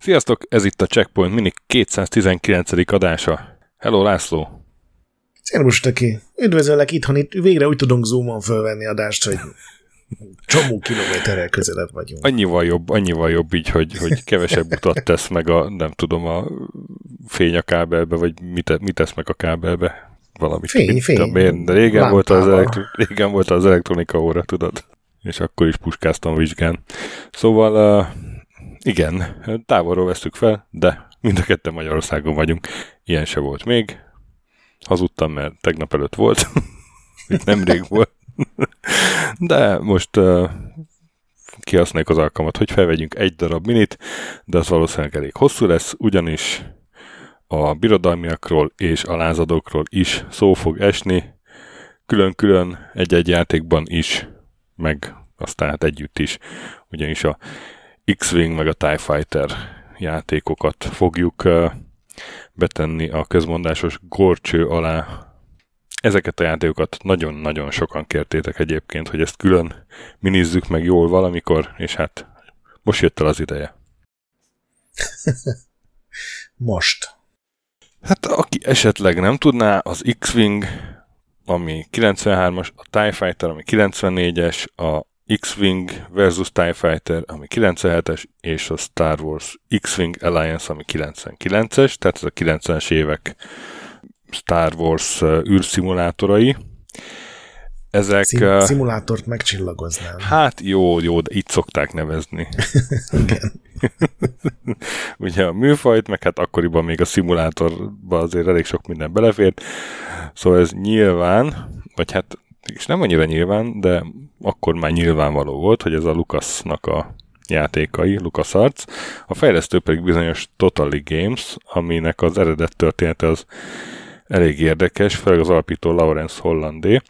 Sziasztok, ez itt a Checkpoint Mini 219. adása. Hello László! Szervus, Töki! Üdvözöllek itthon, itt végre úgy tudunk zoomon fölvenni adást, hogy csomó kilométerrel közelebb vagyunk. Annyival jobb, annyival jobb így, hogy, hogy kevesebb utat tesz meg a, nem tudom, a fény a kábelbe, vagy mit, mit tesz meg a kábelbe. Valamit. Fény, fény. Én, de régen Lámpával. volt, az elektro, régen volt az elektronika óra, tudod? És akkor is puskáztam vizsgán. Szóval, uh, igen, távolról vesztük fel, de mind a ketten Magyarországon vagyunk. Ilyen se volt még. Hazudtam, mert tegnap előtt volt. Itt nemrég volt. De most uh, kihasználjuk az alkalmat, hogy felvegyünk egy darab minit, de az valószínűleg elég hosszú lesz, ugyanis a birodalmiakról és a lázadókról is szó fog esni, külön-külön egy-egy játékban is, meg aztán hát együtt is, ugyanis a X-Wing meg a TIE Fighter játékokat fogjuk betenni a közmondásos gorcső alá. Ezeket a játékokat nagyon-nagyon sokan kértétek egyébként, hogy ezt külön minizzük meg jól valamikor, és hát most jött el az ideje. Most. Hát aki esetleg nem tudná, az X-Wing, ami 93-as, a TIE Fighter, ami 94-es, a X-Wing versus TIE Fighter, ami 97-es, és a Star Wars X-Wing Alliance, ami 99-es, tehát ez a 90-es évek Star Wars űrszimulátorai. Ezek... Szim- szimulátort megcsillagoznám. Hát jó, jó, de így szokták nevezni. Igen. Ugye a műfajt, meg hát akkoriban még a szimulátorba azért elég sok minden belefért. Szóval ez nyilván, vagy hát és nem annyira nyilván, de akkor már nyilvánvaló volt, hogy ez a Lucasnak a játékai, LucasArts, a fejlesztő pedig bizonyos Totally Games, aminek az eredet története az elég érdekes, főleg az alapító Lawrence Hollandé.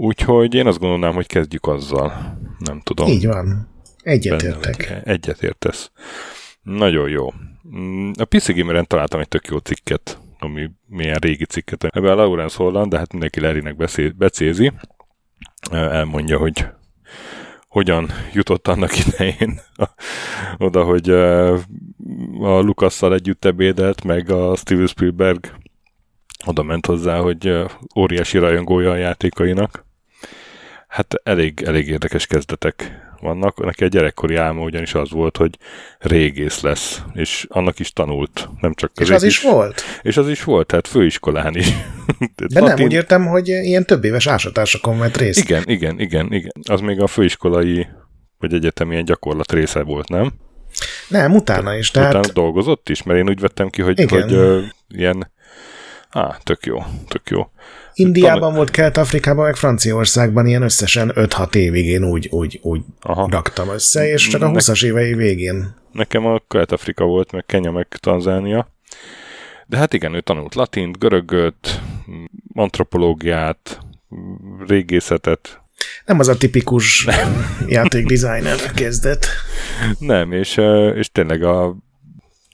Úgyhogy én azt gondolnám, hogy kezdjük azzal. Nem tudom. Így van. Egyetértek. Egyetértesz. Nagyon jó. Mm, A PC Gameren találtam egy tök jó cikket, ami milyen régi cikket. Ebben a Lawrence Holland, de hát mindenki beszél, becézi. Elmondja, hogy hogyan jutott annak idején oda, hogy a Lukasszal együtt ebédelt, meg a Steven Spielberg oda ment hozzá, hogy óriási rajongója a játékainak. Hát elég, elég érdekes kezdetek vannak. Neki egy gyerekkori álma ugyanis az volt, hogy régész lesz, és annak is tanult. Nem csak És az közép is volt? És az is volt, tehát főiskolán is. De nem, úgy értem, hogy ilyen több éves ásatásokon vett részt. Igen, igen, igen, igen. Az még a főiskolai vagy egyetemi ilyen gyakorlat része volt, nem? Nem, utána is. Tehát... Utána dolgozott is, mert én úgy vettem ki, hogy, Igen. hogy ö, ilyen... Á, tök jó, tök jó. Indiában volt, Kelet-Afrikában, meg Franciaországban ilyen összesen 5-6 évig én úgy, úgy, úgy Aha. raktam össze, és csak a Nek- 20-as évei végén. Nekem a Kelet-Afrika volt, meg Kenya, meg Tanzánia. De hát igen, ő tanult latint, görögöt, antropológiát, régészetet. Nem az a tipikus játékdesigner kezdet. Nem, és, és tényleg a,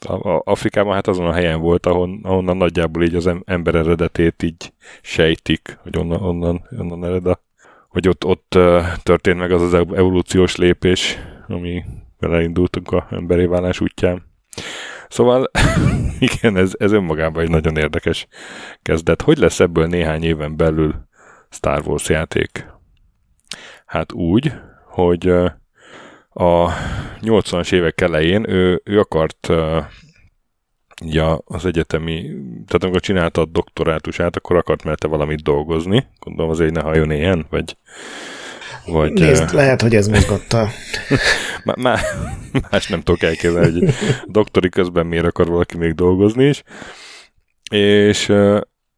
a, a Afrikában hát azon a helyen volt, ahon, ahonnan nagyjából így az em- ember eredetét így sejtik, hogy onnan, onnan, onnan ered a, hogy ott, ott történt meg az az ev- evolúciós lépés, ami elindultunk a emberi válás útján. Szóval igen, ez, ez önmagában egy nagyon érdekes kezdet. Hogy lesz ebből néhány éven belül Star Wars játék? Hát úgy, hogy a 80-as évek elején ő, ő akart uh, ja, az egyetemi, tehát amikor csinálta a doktorátusát, akkor akart mellette valamit dolgozni. Gondolom azért, ne halljon ilyen, vagy, vagy Nézd, ö, lehet, hogy ez mozgatta. má, má, más nem tudok elképzelni, hogy doktori közben miért akar valaki még dolgozni is. És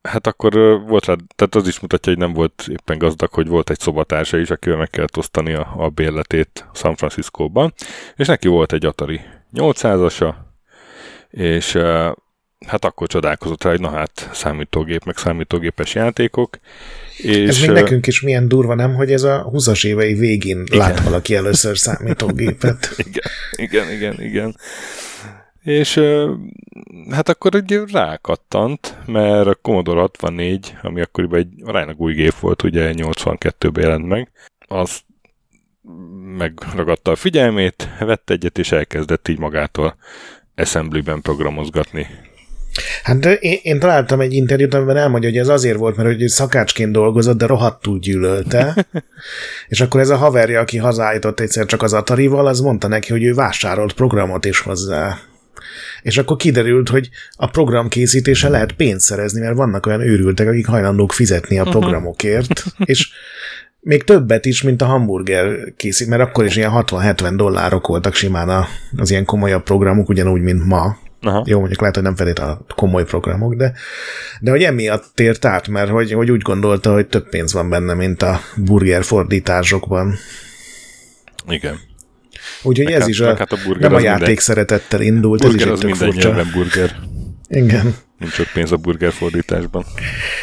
hát akkor volt rá, tehát az is mutatja, hogy nem volt éppen gazdag, hogy volt egy szobatársa is, akivel meg kellett osztani a, a bérletét San Franciscóban, és neki volt egy Atari 800-asa, és hát akkor csodálkozott rá, hogy na hát számítógép, meg számítógépes játékok. És, Ez még nekünk is milyen durva, nem, hogy ez a 20-as évei végén Igen. lát valaki először számítógépet. Igen, igen, igen, igen. És hát akkor egy rákattant, mert a Commodore 64, ami akkoriban egy aránylag új gép volt, ugye 82-ben jelent meg, az megragadta a figyelmét, vett egyet, és elkezdett így magától assembly-ben programozgatni. Hát de én, én találtam egy interjút, amiben elmondja, hogy ez azért volt, mert hogy szakácsként dolgozott, de rohadtul gyűlölte. és akkor ez a haverja, aki hazállított egyszer csak az Atarival, az mondta neki, hogy ő vásárolt programot is hozzá. És akkor kiderült, hogy a program készítése lehet pénzt szerezni, mert vannak olyan őrültek, akik hajlandók fizetni a mhm. programokért, és még többet is, mint a hamburger készít, mert akkor is ilyen 60-70 dollárok voltak simán az ilyen komolyabb programok, ugyanúgy, mint ma. Aha. Jó, mondjuk lehet, hogy nem felét a komoly programok, de, de hogy emiatt tért át, mert hogy, hogy úgy gondolta, hogy több pénz van benne, mint a burger fordításokban. Igen. Úgyhogy ez hát, is a, hát a nem a játék minden... szeretettel indult, burger ez is az minden furcsa. burger. Igen. Nincs sok pénz a burger fordításban.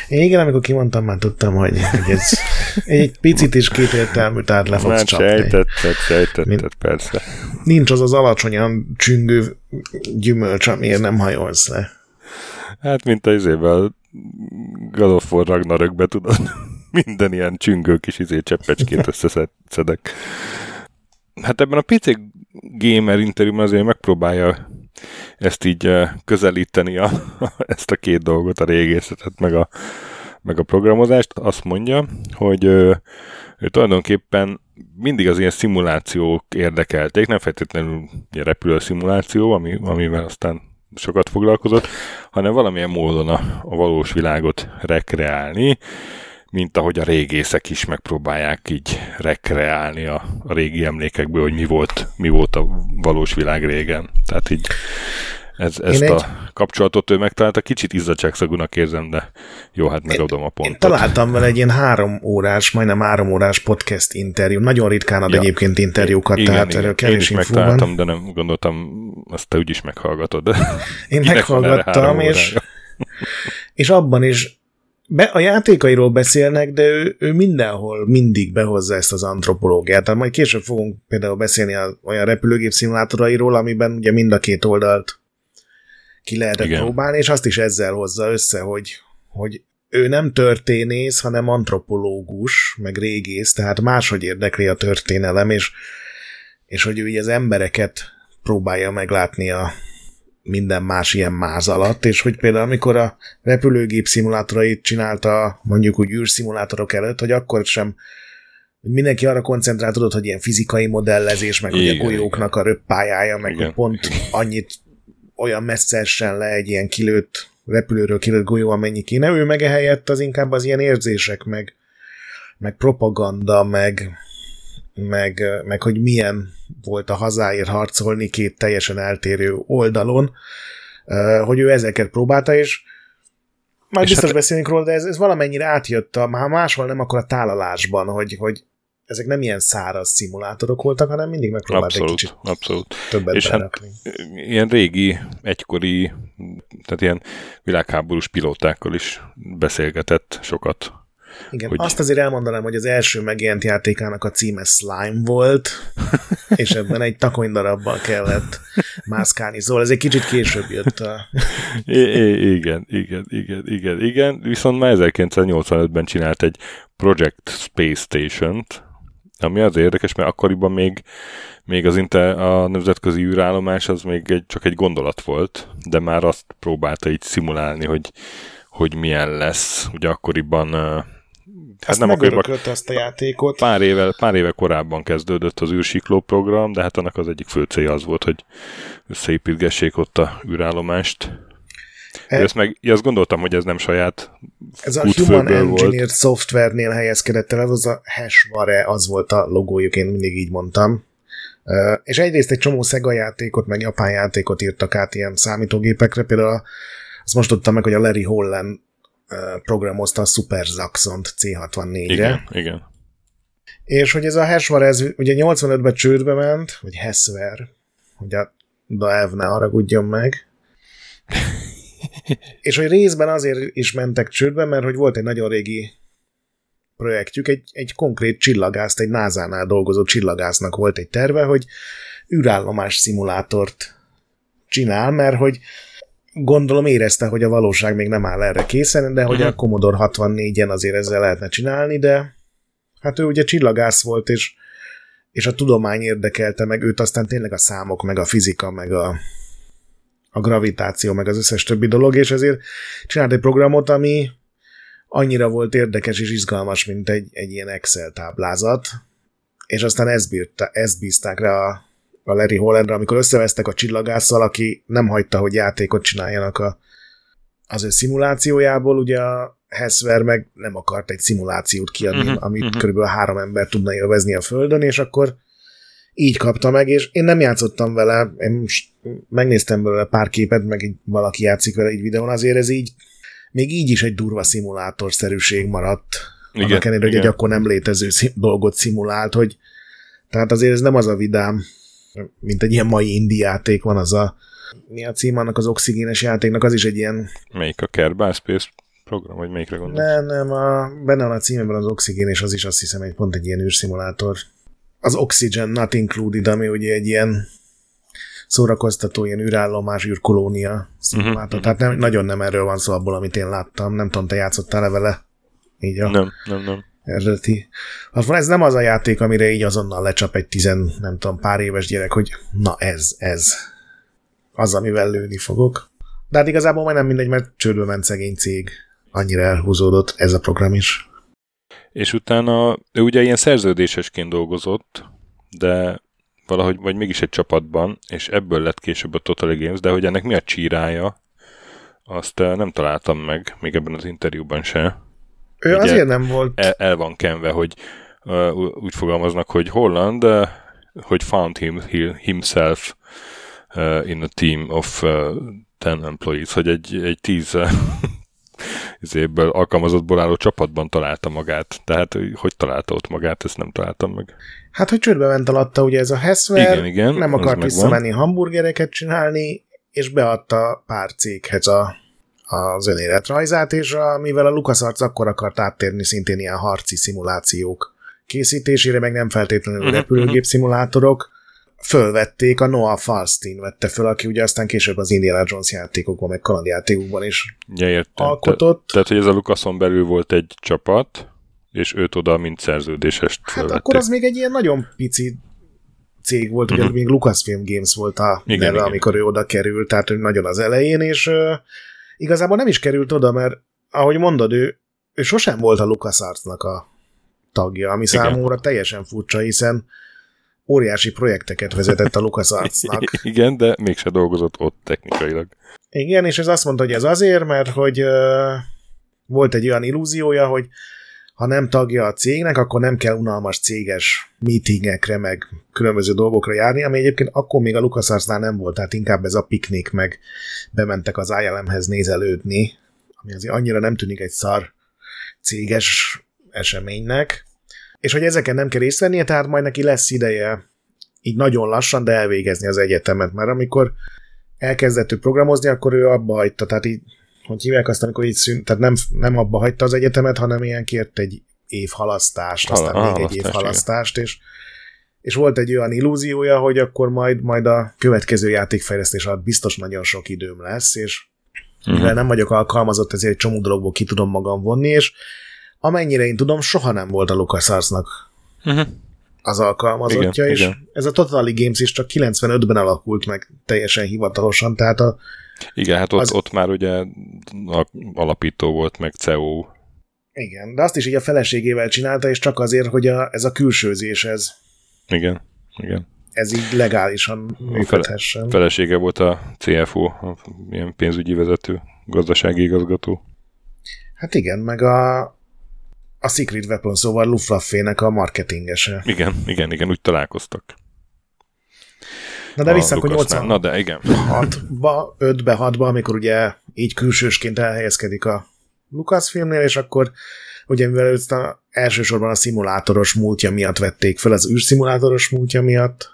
Igen, amikor kimondtam, már tudtam, hogy, hogy ez egy picit is kétértelmű, tehát le fogsz csapni. Sejtetted, sejtetted, Mint, persze. Nincs az az alacsonyan csüngő gyümölcs, amiért nem hajolsz le. Hát, mint az izével God of War Ragnarökbe, tudod, minden ilyen csüngő kis izé cseppecskét összeszedek. Hát ebben a PC Gamer interjúban azért megpróbálja ezt így eh, közelíteni a, ezt a két dolgot, a régészetet, meg a, meg a programozást, azt mondja, hogy ő, ő tulajdonképpen mindig az ilyen szimulációk érdekelték, nem feltétlenül ilyen repülő szimuláció, ami, amivel aztán sokat foglalkozott, hanem valamilyen módon a, a valós világot rekreálni, mint ahogy a régészek is megpróbálják így rekreálni a, a régi emlékekből, hogy mi volt, mi volt a valós világ régen. Tehát így ez, ezt egy... a kapcsolatot ő megtalálta, kicsit izzadságszagúnak érzem, de jó, hát megadom a pontot. Én találtam vele egy ilyen három órás, majdnem három órás podcast interjú. Nagyon ritkán ad ja. egyébként interjúkat, igen, tehát igen. erről kevés Én is megtaláltam, de nem gondoltam, azt te úgyis meghallgatod. Én meghallgattam, és, és abban is be, a játékairól beszélnek, de ő, ő mindenhol mindig behozza ezt az antropológiát. Tehát majd később fogunk például beszélni a, olyan repülőgép szimulátorairól, amiben ugye mind a két oldalt ki lehetett Igen. próbálni, és azt is ezzel hozza össze, hogy, hogy ő nem történész, hanem antropológus, meg régész, tehát máshogy érdekli a történelem, és, és hogy ő így az embereket próbálja meglátni a, minden más ilyen máz alatt, és hogy például amikor a repülőgép szimulátorait csinálta mondjuk úgy űrszimulátorok előtt, hogy akkor sem hogy mindenki arra koncentrált, tudod, hogy ilyen fizikai modellezés, meg igen, hogy a golyóknak a röppályája, meg igen. hogy pont annyit olyan messze essen le egy ilyen kilőtt repülőről kilőtt golyó, amennyi kéne. Ő meg ehelyett az inkább az ilyen érzések, meg, meg propaganda, meg, meg, meg hogy milyen volt a hazáért harcolni két teljesen eltérő oldalon, hogy ő ezeket próbálta, és majd és biztos hát... beszélünk róla, de ez, ez valamennyire átjött, a, már máshol nem akkor a tálalásban, hogy, hogy ezek nem ilyen száraz szimulátorok voltak, hanem mindig megpróbált abszolút, egy kicsit abszolút. többet És hát ilyen régi, egykori, tehát ilyen világháborús pilótákkal is beszélgetett sokat. Igen, hogy... azt azért elmondanám, hogy az első megjelent játékának a címe Slime volt, és ebben egy takonydarabban kellett mászkálni, szóval ez egy kicsit később jött a... I- igen, igen, igen, igen, igen, viszont már 1985-ben csinált egy Project Space Station-t, ami az érdekes, mert akkoriban még, még az inte, a nemzetközi űrállomás az még egy, csak egy gondolat volt, de már azt próbálta így szimulálni, hogy, hogy milyen lesz. Ugye akkoriban Hát nem akkoriban, azt a játékot. Pár éve, pár éve korábban kezdődött az űrsikló program, de hát annak az egyik fő célja az volt, hogy összeépítgessék ott a űrállomást. E, ezt meg, azt gondoltam, hogy ez nem saját Ez a Human Engineered volt. Software-nél helyezkedett el, az a Hashware, az volt a logójuk, én mindig így mondtam. Uh, és egyrészt egy csomó Sega játékot, meg japán játékot írtak át ilyen számítógépekre, például azt most tudtam meg, hogy a Larry Holland programozta a Super Zaxont C64-re. Igen, igen. És hogy ez a Hashware, ez ugye 85-ben csődbe ment, vagy Hashware, hogy a Daev ne haragudjon meg. és hogy részben azért is mentek csődbe, mert hogy volt egy nagyon régi projektjük, egy, egy konkrét csillagászt, egy NASA-nál dolgozó csillagásznak volt egy terve, hogy űrállomás szimulátort csinál, mert hogy gondolom érezte, hogy a valóság még nem áll erre készen, de hogy uh-huh. a Commodore 64-en azért ezzel lehetne csinálni, de hát ő ugye csillagász volt, és, és a tudomány érdekelte meg őt, aztán tényleg a számok, meg a fizika, meg a, a gravitáció, meg az összes többi dolog, és ezért csinált egy programot, ami annyira volt érdekes és izgalmas, mint egy, egy ilyen Excel táblázat, és aztán ezt, bírta, ezt bízták rá a, a Larry Hollandra, amikor összevesztek a csillagásszal, aki nem hagyta, hogy játékot csináljanak a, az ő szimulációjából, ugye a Hesver meg nem akart egy szimulációt kiadni, uh-huh, amit uh-huh. körülbelül három ember tudna élvezni a Földön, és akkor így kapta meg, és én nem játszottam vele, én most megnéztem belőle pár képet, meg így valaki játszik vele egy videón, azért ez így, még így is egy durva szimulátorszerűség maradt. Igen, annak ellenére, hogy egy akkor nem létező dolgot szimulált, hogy tehát azért ez nem az a vidám, mint egy ilyen mai indi játék van, az a mi a cím annak az oxigénes játéknak, az is egy ilyen... Melyik a Kerbal Space program, vagy melyikre gondolsz? Nem, nem, a, benne van a címében az oxigén, és az is azt hiszem egy pont egy ilyen űrszimulátor. Az Oxygen Not Included, ami ugye egy ilyen szórakoztató, ilyen űrállomás, űrkolónia szimulátor. Uh-huh, Tehát nem, nagyon nem erről van szó abból, amit én láttam. Nem tudom, te játszottál-e vele? Így a... Nem, nem, nem eredeti. Hát ez nem az a játék, amire így azonnal lecsap egy tizen, nem tudom, pár éves gyerek, hogy na ez, ez az, amivel lőni fogok. De hát igazából majdnem mindegy, mert csődbe ment szegény cég. Annyira elhúzódott ez a program is. És utána ő ugye ilyen szerződésesként dolgozott, de valahogy, vagy mégis egy csapatban, és ebből lett később a Total Games, de hogy ennek mi a csírája, azt eh, nem találtam meg, még ebben az interjúban se. Ő Ugye azért nem volt... El, el van kenve, hogy uh, úgy fogalmaznak, hogy Holland, uh, hogy found him, himself uh, in a team of uh, ten employees, hogy egy, egy tíz izéből alkalmazottból álló csapatban találta magát. Tehát, hogy találta ott magát, ezt nem találtam meg. Hát, hogy csődbe ment alatta, ugye ez a Hesver, igen, igen, nem akart visszamenni hamburgereket csinálni, és beadta pár céghez a az önéletrajzát, és a, mivel a LucasArts akkor akart áttérni szintén ilyen harci szimulációk készítésére, meg nem feltétlenül uh-huh, repülőgép szimulátorok, fölvették, a Noah Falstein vette föl, aki ugye aztán később az Indiana Jones játékokban, meg kalandjátékokban is ja, értem. alkotott. Te, tehát, hogy ez a Lucason belül volt egy csapat, és őt oda, mint szerződésest Hát fölvették. akkor az még egy ilyen nagyon pici cég volt, uh-huh. ugye mhm. még Lucasfilm Games volt a igen, neve, igen. amikor ő oda került, tehát nagyon az elején, és igazából nem is került oda, mert ahogy mondod, ő, ő sosem volt a LucasArts-nak a tagja, ami Igen. számomra teljesen furcsa, hiszen óriási projekteket vezetett a LucasArts-nak. Igen, de mégse dolgozott ott technikailag. Igen, és ez azt mondta, hogy ez azért, mert hogy uh, volt egy olyan illúziója, hogy ha nem tagja a cégnek, akkor nem kell unalmas céges meetingekre, meg különböző dolgokra járni, ami egyébként akkor még a LucasArts-nál nem volt, tehát inkább ez a piknik, meg bementek az ILM-hez nézelődni, ami azért annyira nem tűnik egy szar céges eseménynek, és hogy ezeken nem kell részt vennie, tehát majd neki lesz ideje így nagyon lassan, de elvégezni az egyetemet, mert amikor elkezdett ő programozni, akkor ő abba hagyta, tehát így hogy hívják azt, amikor így szűnt, tehát nem, nem abba hagyta az egyetemet, hanem ilyen kért egy év halasztást, aztán Hala, még egy év halasztást, és, és volt egy olyan illúziója, hogy akkor majd, majd a következő játékfejlesztés alatt biztos nagyon sok időm lesz, és uh-huh. mivel nem vagyok alkalmazott, ezért egy csomó dologból ki tudom magam vonni, és amennyire én tudom, soha nem volt a LucasArts-nak uh-huh. az alkalmazottja, igen, és igen. ez a Totally Games is csak 95-ben alakult meg teljesen hivatalosan, tehát a igen, hát ott, az... ott már ugye alapító volt, meg CEO. Igen, de azt is így a feleségével csinálta, és csak azért, hogy a, ez a külsőzés, ez... Igen, igen. Ez így legálisan működhessen. Felesége volt a CFO, a ilyen pénzügyi vezető, gazdasági igazgató. Hát igen, meg a, a Secret Weapon, szóval Luftwaffe-nek a marketingese. Igen, igen, igen, úgy találkoztak. Na de vissza, akkor 80 Na de igen. 6-ba, 5-be, 6-ba, amikor ugye így külsősként elhelyezkedik a Lucasfilmnél, és akkor ugye mivel őt a, elsősorban a szimulátoros múltja miatt vették fel, az űrszimulátoros múltja miatt,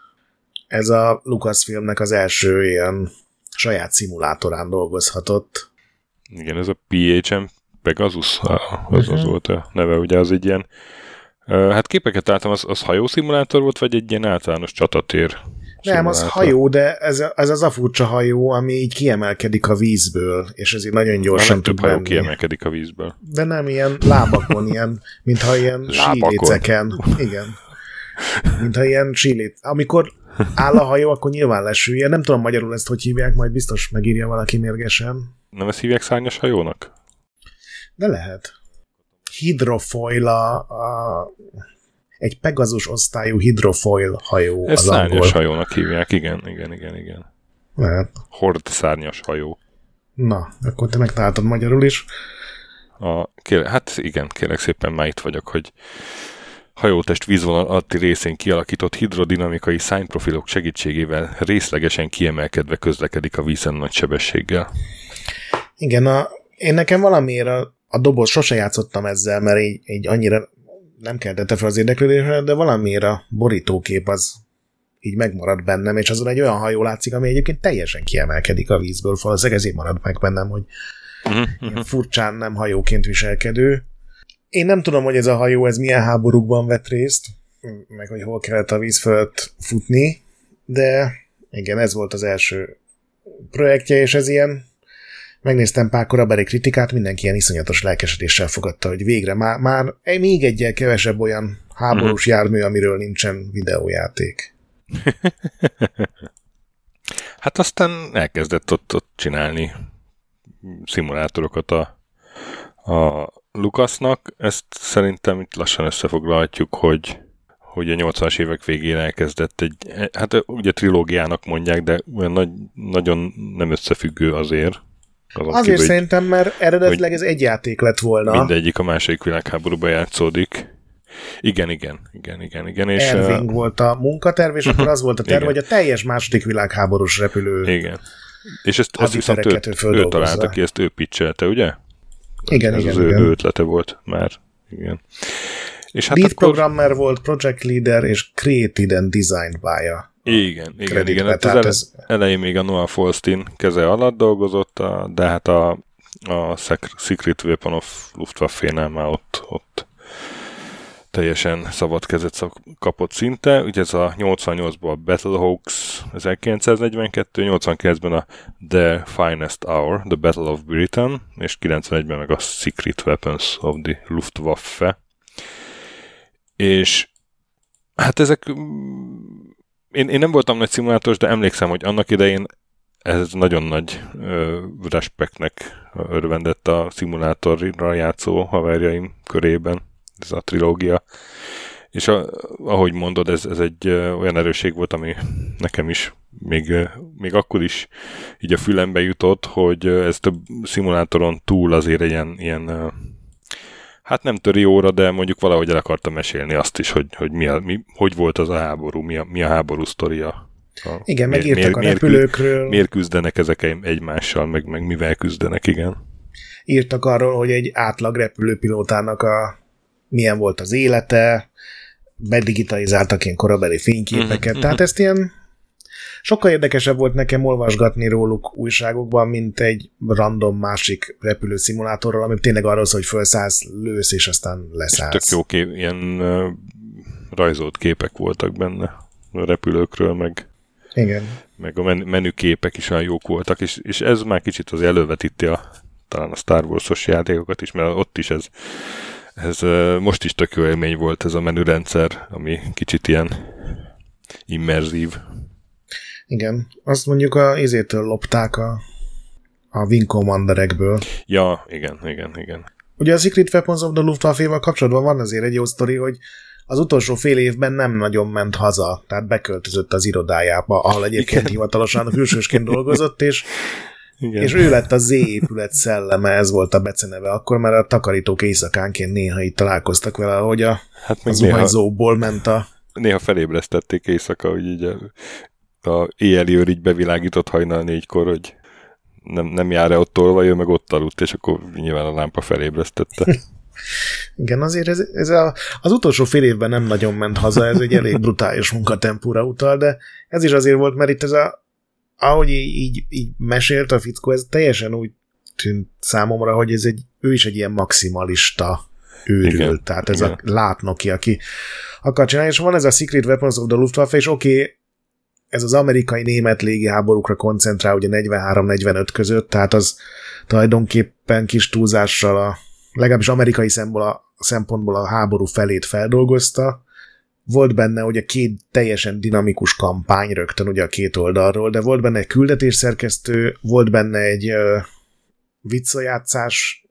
ez a Lucasfilmnek az első ilyen saját szimulátorán dolgozhatott. Igen, ez a PHM Pegasus, az, az uh-huh. volt a neve, ugye az egy ilyen Hát képeket láttam, az, az hajószimulátor volt, vagy egy ilyen általános csatatér? Nem, az hajó, de ez, ez az a furcsa hajó, ami így kiemelkedik a vízből, és ez így nagyon gyorsan nem tud több hajó menni. kiemelkedik a vízből. De nem ilyen lábakon, ilyen, mintha ilyen síléceken. Igen. Mintha ilyen sílét. Amikor áll a hajó, akkor nyilván lesülje. Nem tudom magyarul ezt, hogy hívják, majd biztos megírja valaki mérgesen. Nem ezt hívják szárnyas hajónak? De lehet. Hidrofoil a, a egy Pegasus osztályú hidrofoil hajó Ez az szárnyas angol. hajónak hívják, igen, igen, igen, igen. Lehet. Hord szárnyas hajó. Na, akkor te megtaláltad magyarul is. A, kér, hát igen, kérlek szépen már itt vagyok, hogy hajótest vízvonal alatti részén kialakított hidrodinamikai szányprofilok segítségével részlegesen kiemelkedve közlekedik a vízen nagy sebességgel. Igen, a, én nekem valamiért a, a doboz, sose játszottam ezzel, mert így, így annyira nem keltette fel az érdeklődésre, de valamiért a borítókép az így megmarad bennem, és azon egy olyan hajó látszik, ami egyébként teljesen kiemelkedik a vízből, valószínűleg ezért marad meg bennem, hogy ilyen furcsán nem hajóként viselkedő. Én nem tudom, hogy ez a hajó ez milyen háborúkban vett részt, meg hogy hol kellett a víz fölött futni, de igen, ez volt az első projektje, és ez ilyen megnéztem pár korabeli kritikát, mindenki ilyen iszonyatos lelkesedéssel fogadta, hogy végre már, már egy, még egyel kevesebb olyan háborús jármű, amiről nincsen videójáték. Hát aztán elkezdett ott, ott csinálni szimulátorokat a, a Lucasnak. Ezt szerintem itt lassan összefoglalhatjuk, hogy hogy a 80-as évek végén elkezdett egy, hát ugye trilógiának mondják, de olyan nagy, nagyon nem összefüggő azért. Azon azért kívül, szerintem, mert eredetileg ez egy játék lett volna. Mindegyik a második világháborúban játszódik. Igen, igen, igen, igen, igen. És, Erving uh, volt a munkaterv, és akkor az volt a terv, hogy a teljes második világháborús repülő Igen. És ezt, ezt viszont ő, ő találta ki, ezt ő pitchelte, ugye? Igen, ez igen, az igen. ő ötlete volt már. Igen. És hát Lead akkor... programmer volt, project leader, és created and designed by a igen, igen, igen. Hát az ez... elején még a Noah Falstein keze alatt dolgozott, de hát a, a Secret Weapon of Luftwaffe-nál már ott, ott teljesen szabad kezet kapott szinte. Ugye ez a 88-ban a Battlehawks 1942, 89-ben a The Finest Hour, The Battle of Britain, és 91-ben meg a Secret Weapons of the Luftwaffe. És hát ezek én, én nem voltam nagy szimulátoros, de emlékszem, hogy annak idején ez nagyon nagy ö, respektnek örvendett a szimulátorra játszó haverjaim körében, ez a trilógia. És a, ahogy mondod, ez, ez egy ö, olyan erősség volt, ami nekem is még, még akkor is így a fülembe jutott, hogy ez több szimulátoron túl azért ilyen, ilyen hát nem töri óra, de mondjuk valahogy el akartam mesélni azt is, hogy, hogy mi a, mi, hogy volt az a háború, mi a, mi a háború sztoria. A, igen, meg írtak a repülőkről. Miért küzdenek ezek egymással, meg, meg mivel küzdenek, igen. Írtak arról, hogy egy átlag repülőpilótának a milyen volt az élete, bedigitalizáltak ilyen korabeli fényképeket, mm-hmm. tehát ezt ilyen sokkal érdekesebb volt nekem olvasgatni róluk újságokban, mint egy random másik repülőszimulátorral, ami tényleg arról szól, hogy felszállsz, lősz, és aztán leszállsz. És tök jó kép, ilyen uh, rajzolt képek voltak benne a repülőkről, meg igen. Meg a men- menüképek is olyan jók voltak, és, és ez már kicsit az elővetíti a, talán a Star Wars-os játékokat is, mert ott is ez, ez most is tök jó élmény volt ez a menürendszer, ami kicsit ilyen immerzív. Igen, azt mondjuk a izétől lopták a, a Wing Commanderekből. Ja, igen, igen, igen. Ugye a Secret Weapons of the Luftwaffe-val kapcsolatban van azért egy jó sztori, hogy az utolsó fél évben nem nagyon ment haza, tehát beköltözött az irodájába, ahol egyébként Igen. hivatalosan külsősként dolgozott, és, Igen. és ő lett a Z épület szelleme, ez volt a beceneve. Akkor már a takarítók éjszakánként néha itt találkoztak vele, hogy a, hát a zuhanyzóból ment a... Néha felébresztették éjszaka, hogy így a, éjjeli őr így bevilágított hajnal négykor, hogy nem, nem jár-e ott tolva, ő meg ott aludt, és akkor nyilván a lámpa felébresztette. Igen, azért ez, ez a, az utolsó fél évben nem nagyon ment haza, ez egy elég brutális munkatempúra utal, de ez is azért volt, mert itt ez a, ahogy így, így, így mesélt a fickó, ez teljesen úgy tűnt számomra, hogy ez egy, ő is egy ilyen maximalista őrült, igen, tehát ez igen. a látnoki, aki akar csinálni, és van ez a Secret Weapons of the Luftwaffe, és oké, okay, ez az amerikai-német légiháborúkra koncentrál ugye 43-45 között, tehát az tulajdonképpen kis túlzással a legalábbis amerikai szempontból a, háború felét feldolgozta. Volt benne ugye két teljesen dinamikus kampány rögtön ugye a két oldalról, de volt benne egy küldetésszerkesztő, volt benne egy uh, viccajátszás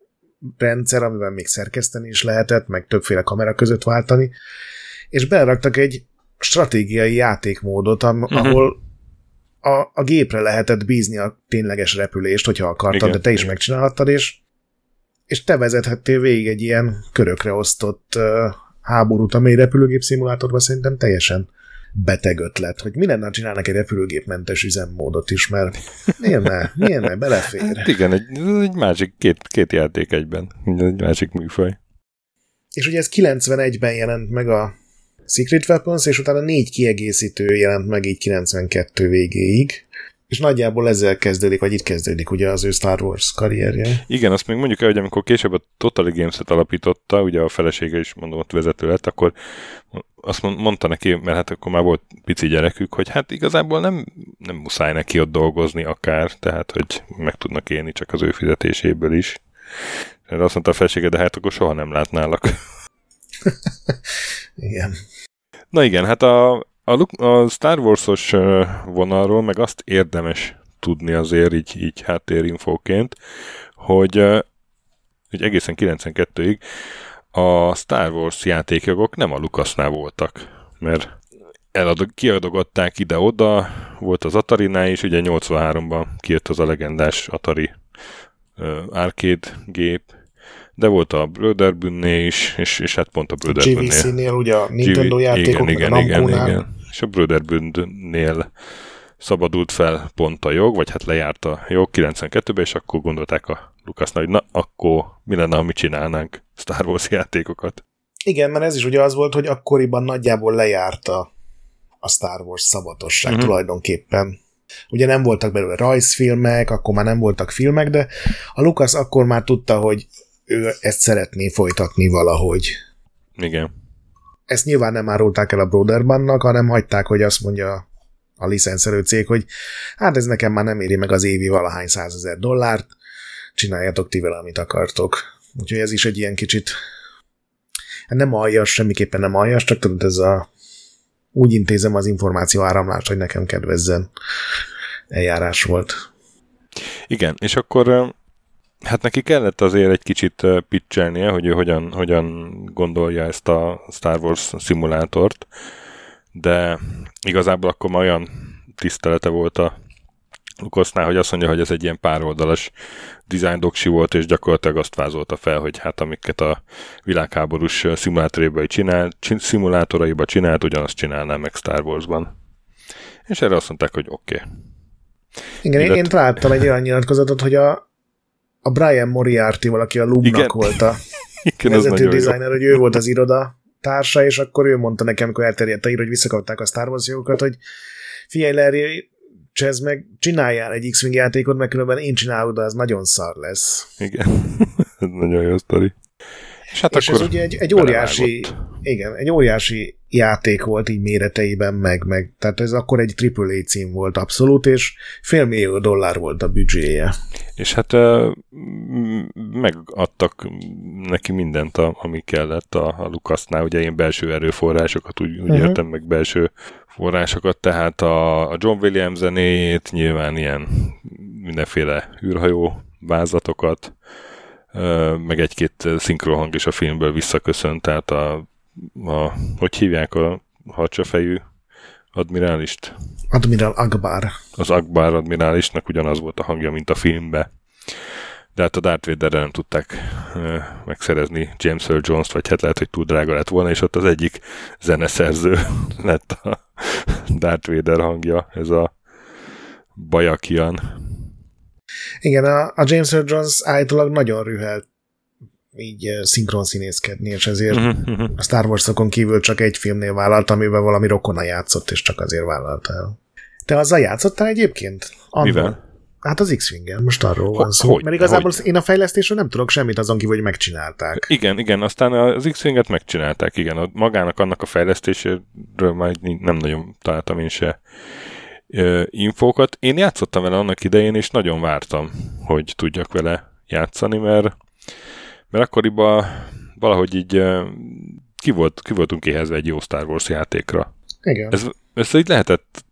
rendszer, amiben még szerkeszteni is lehetett, meg többféle kamera között váltani, és beleraktak egy stratégiai játékmódot, am- uh-huh. ahol a, a gépre lehetett bízni a tényleges repülést, hogyha akartad, igen, de te is megcsinálhattad, és, és te vezethettél végig egy ilyen körökre osztott uh, háborút, amely repülőgép szimulátorban szerintem teljesen beteg ötlet, hogy mi lenne, csinálnak egy repülőgépmentes üzemmódot is, mert miért ne, miért ne, belefér. Hát igen, egy, egy másik, két, két játék egyben, egy másik műfaj. És ugye ez 91-ben jelent meg a Secret Weapons, és utána négy kiegészítő jelent meg így 92 végéig. És nagyjából ezzel kezdődik, vagy itt kezdődik ugye az ő Star Wars karrierje. Igen, azt még mondjuk el, hogy amikor később a Totally Games-et alapította, ugye a felesége is mondom, ott vezető lett, akkor azt mondta neki, mert hát akkor már volt pici gyerekük, hogy hát igazából nem, nem muszáj neki ott dolgozni akár, tehát hogy meg tudnak élni csak az ő fizetéséből is. Erre azt mondta a felesége, de hát akkor soha nem látnálak. igen. Na igen, hát a, a, a Star Wars-os vonalról meg azt érdemes tudni azért így, így háttérinfóként, hogy, hogy egészen 92-ig a Star Wars játékjogok nem a Lucasnál voltak, mert eladog, kiadogatták ide-oda, volt az Atari-nál is, ugye 83-ban kijött az a legendás Atari uh, arcade gép, de volt a Brotherhood-nél is, és, és hát pont a Brotherhood-nél. GVC-nél ugye a Nintendo GV... játékok, igen, igen, igen, igen. És a Brotherhood-nél szabadult fel pont a jog, vagy hát lejárt a jog 92-ben, és akkor gondolták a Lucasnak, hogy na, akkor mi lenne, ha mi csinálnánk Star Wars játékokat. Igen, mert ez is ugye az volt, hogy akkoriban nagyjából lejárta a Star Wars szabadosság uh-huh. tulajdonképpen. Ugye nem voltak belőle rajzfilmek, akkor már nem voltak filmek, de a Lucas akkor már tudta, hogy ő ezt szeretné folytatni valahogy. Igen. Ezt nyilván nem árulták el a Brodermannak, hanem hagyták, hogy azt mondja a licenszelő cég, hogy hát ez nekem már nem éri meg az évi valahány százezer dollárt, csináljatok ti vele, amit akartok. Úgyhogy ez is egy ilyen kicsit hát nem aljas, semmiképpen nem aljas, csak tudod, ez a úgy intézem az információ áramlást, hogy nekem kedvezzen eljárás volt. Igen, és akkor Hát neki kellett azért egy kicsit pitchelnie, hogy ő hogyan, hogyan gondolja ezt a Star Wars szimulátort, de igazából akkor már olyan tisztelete volt a Lucasnál, hogy azt mondja, hogy ez egy ilyen pároldalas design doksi volt, és gyakorlatilag azt vázolta fel, hogy hát amiket a világháborús szimulátoraiba csinált, szimulátoraiba csinált, ugyanazt csinálná meg Star Warsban. És erre azt mondták, hogy oké. Okay. Igen, Illet... én találtam egy olyan nyilatkozatot, hogy a, a Brian Moriarty valaki a Lubnak volt a Igen, vezető designer, hogy ő volt az iroda társa, és akkor ő mondta nekem, amikor elterjedt a ír, hogy visszakapták a Star Wars jogokat, hogy figyelj Larry, csezd meg, csináljál egy X-Wing játékot, mert különben én csinálok, de az nagyon szar lesz. Igen, ez nagyon jó sztori. És, hát és akkor ez ugye egy, egy óriási, igen, egy óriási játék volt így méreteiben, meg, meg, tehát ez akkor egy AAA cím volt abszolút, és félmillió dollár volt a büdzséje. És hát megadtak neki mindent, ami kellett a, a Lucasnál, ugye ilyen belső erőforrásokat, úgy, úgy uh-huh. értem, meg belső forrásokat, tehát a, a John Williams zenéjét, nyilván ilyen mindenféle űrhajó vázatokat, meg egy-két szinkrohang is a filmből visszaköszönt, tehát a, a hogy hívják a harcsafejű admirálist? Admiral Akbar. Az Akbar admirálisnak ugyanaz volt a hangja, mint a filmbe. De hát a Darth Vaderre nem tudták megszerezni James Earl Jones-t, vagy hát lehet, hogy túl drága lett volna, és ott az egyik zeneszerző lett a Darth Vader hangja, ez a Bajakian. Igen, a, a James Earl Jones állítólag nagyon rühelt így szinkron színészkedni, és ezért uh-huh. a Star Wars-okon kívül csak egy filmnél vállalt, amiben valami rokona játszott, és csak azért vállalta el. Te azzal játszottál egyébként? Annól? Mivel? Hát az X-Wingen, most arról van szó. Hogy, Mert igazából hogy? én a fejlesztésről nem tudok semmit azon kívül, hogy megcsinálták. Igen, igen, aztán az X-Winget megcsinálták, igen. A, magának annak a fejlesztéséről már nem nagyon találtam én se infókat. Én játszottam vele annak idején, és nagyon vártam, hogy tudjak vele játszani, mert, mert akkoriban valahogy így ki, volt, ki voltunk éhezve egy jó Star Wars játékra. Igen. Ez, ezt így lehetett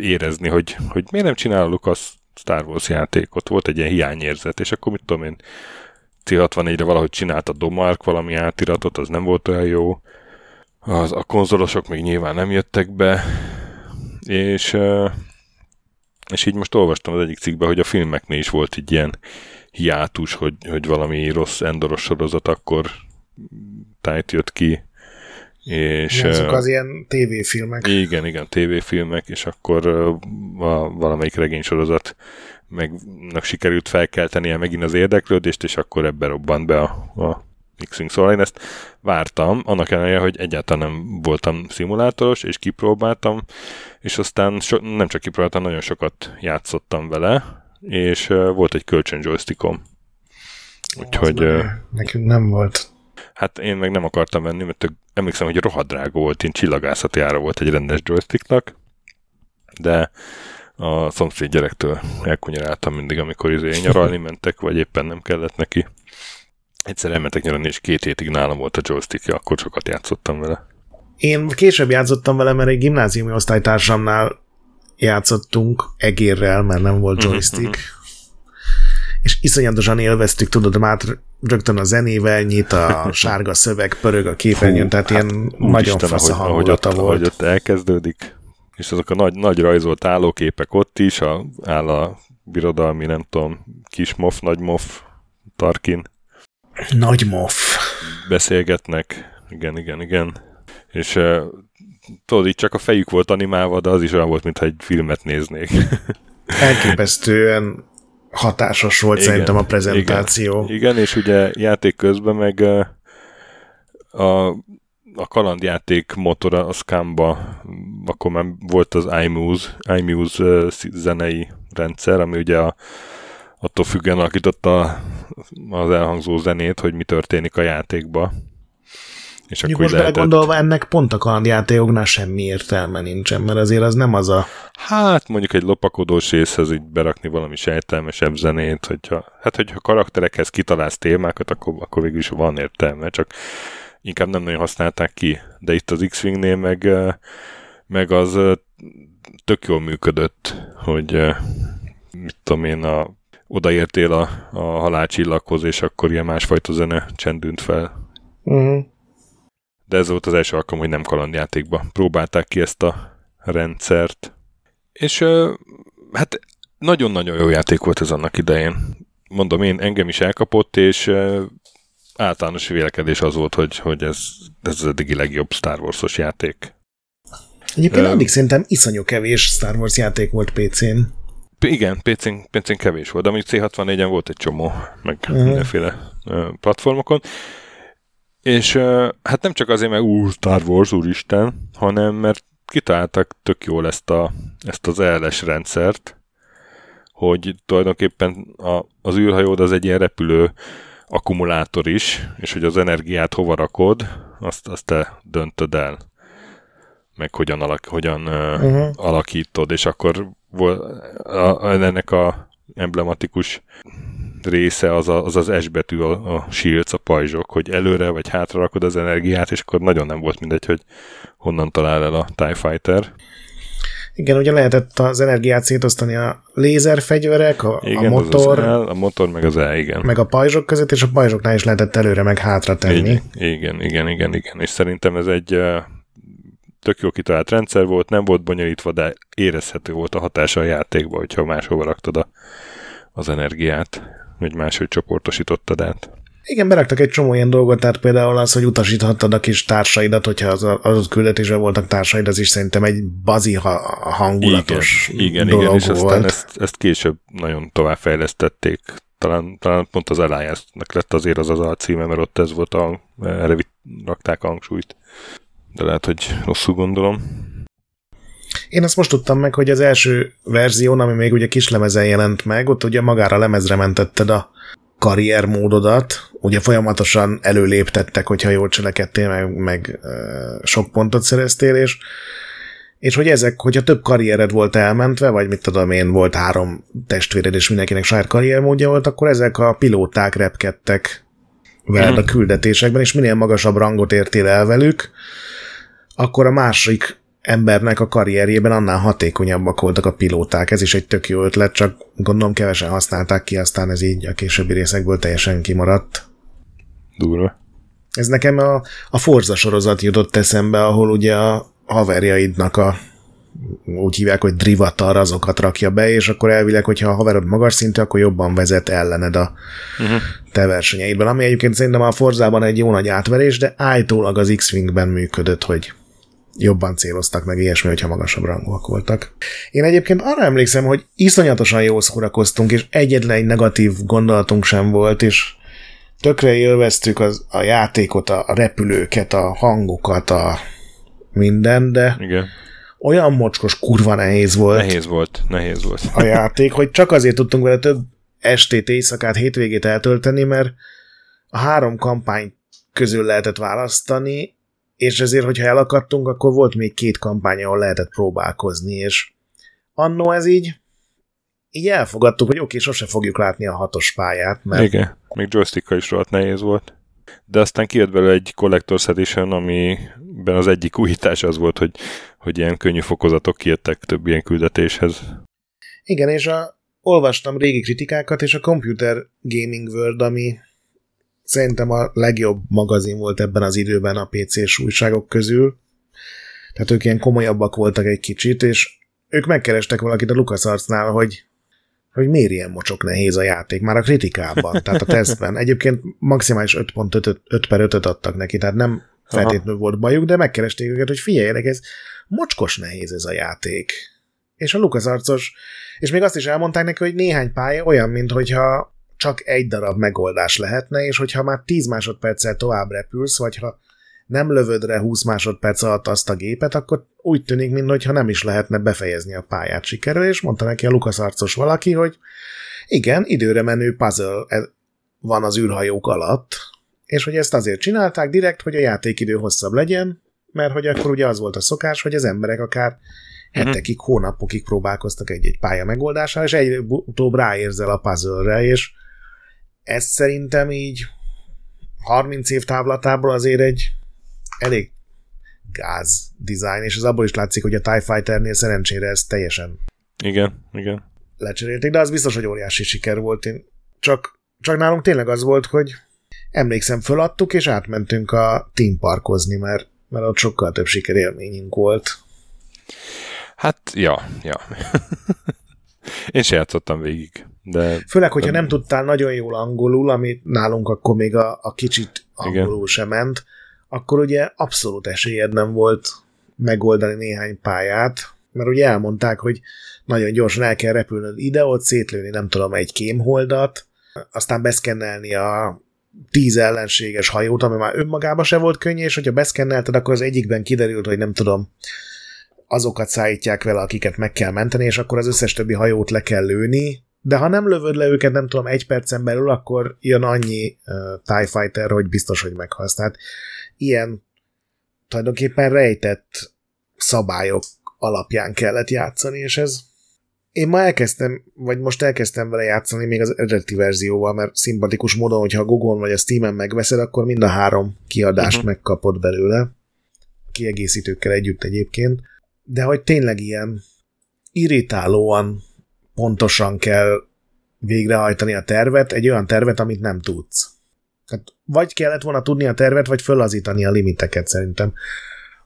érezni, hogy, hogy miért nem csinál Lucas Star Wars játékot. Volt egy ilyen hiányérzet, és akkor mit tudom én, C64-re valahogy csinált a Domark valami átiratot, az nem volt olyan jó. Az, a konzolosok még nyilván nem jöttek be, és, és így most olvastam az egyik cikkben, hogy a filmeknél is volt egy ilyen hiátus, hogy, hogy valami rossz endoros sorozat akkor tájt jött ki, és, ja, azok az ilyen tévéfilmek. Igen, igen, tévéfilmek, és akkor a, valamelyik regénysorozat megnak sikerült felkeltenie megint az érdeklődést, és akkor ebbe robbant be a, a X-Wing. Szóval én ezt vártam, annak ellenére, hogy egyáltalán nem voltam szimulátoros, és kipróbáltam, és aztán so, nem csak kipróbáltam, nagyon sokat játszottam vele, és uh, volt egy kölcsön joystickom. Úgyhogy... Uh, nekünk nem volt. Hát én meg nem akartam venni, mert tök, emlékszem, hogy rohadrága volt, én csillagászati ára volt egy rendes joysticknak, de a szomszéd gyerektől elkunyaráltam mindig, amikor izé nyaralni mentek, vagy éppen nem kellett neki. Egyszer elmentek nyaralni, és két hétig nálam volt a joystick akkor sokat játszottam vele. Én később játszottam vele, mert egy gimnáziumi osztálytársamnál játszottunk egérrel, mert nem volt mhm, joystick. Mm-hmm. És iszonyatosan élveztük, tudod, már rögtön a zenével nyit, a sárga szöveg pörög a képernyőn, tehát hát, ilyen nagyon Isten, fasz a hangulata ahogy ott, volt. Ahogy ott elkezdődik, és azok a nagy, nagy rajzolt állóképek ott is, a, áll a birodalmi, nem tudom, kis mof, nagy mof, Tarkin. Nagy mof. Beszélgetnek, igen, igen, igen. És uh, tudod, itt csak a fejük volt animálva, de az is olyan volt, mintha egy filmet néznék. Elképesztően hatásos volt igen, szerintem a prezentáció. Igen, igen, és ugye játék közben meg a, a kalandjáték motora a Scamba, akkor már volt az iMuse, iMuse zenei rendszer, ami ugye a, attól függően alakította az elhangzó zenét, hogy mi történik a játékba. És akkor most lehetett... belegondolva ennek pont a kalandjátékoknál semmi értelme nincsen, mert azért az nem az a... Hát mondjuk egy lopakodós részhez így berakni valami sejtelmesebb zenét, hogyha, hát hogyha karakterekhez kitalálsz témákat, akkor, akkor végül is van értelme, csak inkább nem nagyon használták ki. De itt az X-Wingnél meg, meg az tök jól működött, hogy mit tudom én, a, odaértél a, a halálcsillaghoz, és akkor ilyen másfajta zene csendült fel. Uh-huh de ez volt az első alkalom, hogy nem kalandjátékba próbálták ki ezt a rendszert. És hát nagyon-nagyon jó játék volt ez annak idején. Mondom én, engem is elkapott, és általános vélekedés az volt, hogy, hogy ez, ez az eddigi legjobb Star Wars-os játék. Egyébként addig szerintem iszonyú kevés Star Wars játék volt PC-n. Igen, PC-n, PC-n kevés volt, de mondjuk C64-en volt egy csomó, meg uh-huh. mindenféle platformokon. És hát nem csak azért, mert úr, Star Wars, úristen, hanem mert kitaláltak tök jól ezt, a, ezt az LS rendszert, hogy tulajdonképpen a, az űrhajód az egy ilyen repülő akkumulátor is, és hogy az energiát hova rakod, azt, azt te döntöd el, meg hogyan, alak, hogyan uh-huh. alakítod, és akkor vol, a, a, ennek a emblematikus része az a, az, az S betű, a, a shields, a pajzsok, hogy előre vagy hátra rakod az energiát, és akkor nagyon nem volt mindegy, hogy honnan talál el a TIE Fighter. Igen, ugye lehetett az energiát szétosztani a lézerfegyverek, a, igen, a motor, az az L, a motor meg az E, igen. Meg a pajzsok között, és a pajzsoknál is lehetett előre meg hátra tenni. Igen, igen, igen, igen, igen. És szerintem ez egy tök jó kitalált rendszer volt, nem volt bonyolítva, de érezhető volt a hatása a játékba, hogyha máshova raktad a, az energiát hogy máshogy csoportosítottad át. Igen, beraktak egy csomó ilyen dolgot, tehát például az, hogy utasíthattad a kis társaidat, hogyha az adott küldetésben voltak társaid, az is szerintem egy bazi hangulatos igen, igen, dolog igen, és volt. aztán ezt, ezt később nagyon továbbfejlesztették. Talán, talán pont az alliance lett azért az az a címe, mert ott ez volt, a, erre rakták a hangsúlyt. De lehet, hogy rosszul gondolom. Én azt most tudtam meg, hogy az első verzión, ami még ugye kislemezen jelent meg, ott ugye magára lemezre mentetted a karriermódodat, ugye folyamatosan előléptettek, hogyha jól cselekedtél, meg, meg sok pontot szereztél, és, és hogy ezek, hogyha több karriered volt elmentve, vagy mit tudom én, volt három testvéred, és mindenkinek saját karriermódja volt, akkor ezek a pilóták repkedtek veled a küldetésekben, és minél magasabb rangot értél el velük, akkor a másik embernek a karrierjében annál hatékonyabbak voltak a pilóták. Ez is egy tök jó ötlet, csak gondolom kevesen használták ki, aztán ez így a későbbi részekből teljesen kimaradt. Durva. Ez nekem a, a Forza sorozat jutott eszembe, ahol ugye a haverjaidnak a úgy hívják, hogy drivatar, azokat rakja be, és akkor elvileg, hogyha a haverod magas szintű, akkor jobban vezet ellened a uh-huh. te versenyeidben. Ami egyébként szerintem a Forzában egy jó nagy átverés, de állítólag az X-Wingben működött, hogy jobban céloztak meg ilyesmi, hogyha magasabb rangúak voltak. Én egyébként arra emlékszem, hogy iszonyatosan jól szórakoztunk, és egyetlen egy negatív gondolatunk sem volt, és tökre élveztük az, a játékot, a repülőket, a hangokat, a minden, de Igen. olyan mocskos kurva nehéz volt. Nehéz volt, nehéz volt. A játék, hogy csak azért tudtunk vele több estét, éjszakát, hétvégét eltölteni, mert a három kampány közül lehetett választani, és ezért, hogyha elakadtunk, akkor volt még két kampány, ahol lehetett próbálkozni, és annó ez így, így elfogadtuk, hogy oké, sose fogjuk látni a hatos pályát, mert... Igen, még joystickkal is rohadt nehéz volt. De aztán kijött belőle egy Collector's Edition, amiben az egyik újítás az volt, hogy, hogy ilyen könnyű fokozatok kijöttek több ilyen küldetéshez. Igen, és a, olvastam régi kritikákat, és a Computer Gaming World, ami szerintem a legjobb magazin volt ebben az időben a PC-s újságok közül. Tehát ők ilyen komolyabbak voltak egy kicsit, és ők megkerestek valakit a LucasArtsnál, hogy hogy miért ilyen mocsok nehéz a játék, már a kritikában, tehát a tesztben. Egyébként maximális 5.5 5 per 5 adtak neki, tehát nem feltétlenül volt bajuk, de megkeresték őket, hogy figyeljenek, ez mocskos nehéz ez a játék. És a LucasArtsos, és még azt is elmondták neki, hogy néhány pálya olyan, mintha csak egy darab megoldás lehetne, és hogyha már 10 másodperccel tovább repülsz, vagy ha nem lövöd re 20 másodperc alatt azt a gépet, akkor úgy tűnik, mintha nem is lehetne befejezni a pályát sikerrel, és mondta neki a Lukas arcos valaki, hogy igen, időre menő puzzle e- van az űrhajók alatt, és hogy ezt azért csinálták direkt, hogy a játékidő hosszabb legyen, mert hogy akkor ugye az volt a szokás, hogy az emberek akár mhm. hetekig, hónapokig próbálkoztak egy-egy pálya megoldására, és egy utóbb ráérzel a puzzle-re, és ez szerintem így 30 év távlatából azért egy elég gáz design, és az abból is látszik, hogy a TIE Fighternél szerencsére ez teljesen igen, igen. lecserélték, de az biztos, hogy óriási siker volt. Én csak, csak nálunk tényleg az volt, hogy emlékszem, föladtuk, és átmentünk a Team Parkozni, mert, mert ott sokkal több sikerélményünk volt. Hát, ja, ja. Én se játszottam végig. De Főleg, hogyha nem tudtál nagyon jól angolul, ami nálunk akkor még a, a kicsit angolul Igen. sem ment, akkor ugye abszolút esélyed nem volt megoldani néhány pályát, mert ugye elmondták, hogy nagyon gyorsan el kell repülnöd ide-ott, szétlőni nem tudom, egy kémholdat, aztán beszkennelni a tíz ellenséges hajót, ami már önmagában se volt könnyű, és hogyha beszkennelted, akkor az egyikben kiderült, hogy nem tudom, azokat szállítják vele, akiket meg kell menteni, és akkor az összes többi hajót le kell lőni, de ha nem lövöd le őket, nem tudom, egy percen belül, akkor jön annyi uh, TIE Fighter, hogy biztos, hogy meghalsz. Tehát ilyen tulajdonképpen rejtett szabályok alapján kellett játszani, és ez én ma elkezdtem, vagy most elkezdtem vele játszani még az eredeti verzióval, mert szimpatikus módon, hogyha a Google vagy a Steam-en megveszed, akkor mind a három kiadást uh-huh. megkapod belőle, kiegészítőkkel együtt egyébként, de hogy tényleg ilyen irritálóan pontosan kell végrehajtani a tervet, egy olyan tervet, amit nem tudsz. Tehát vagy kellett volna tudni a tervet, vagy fölazítani a limiteket szerintem.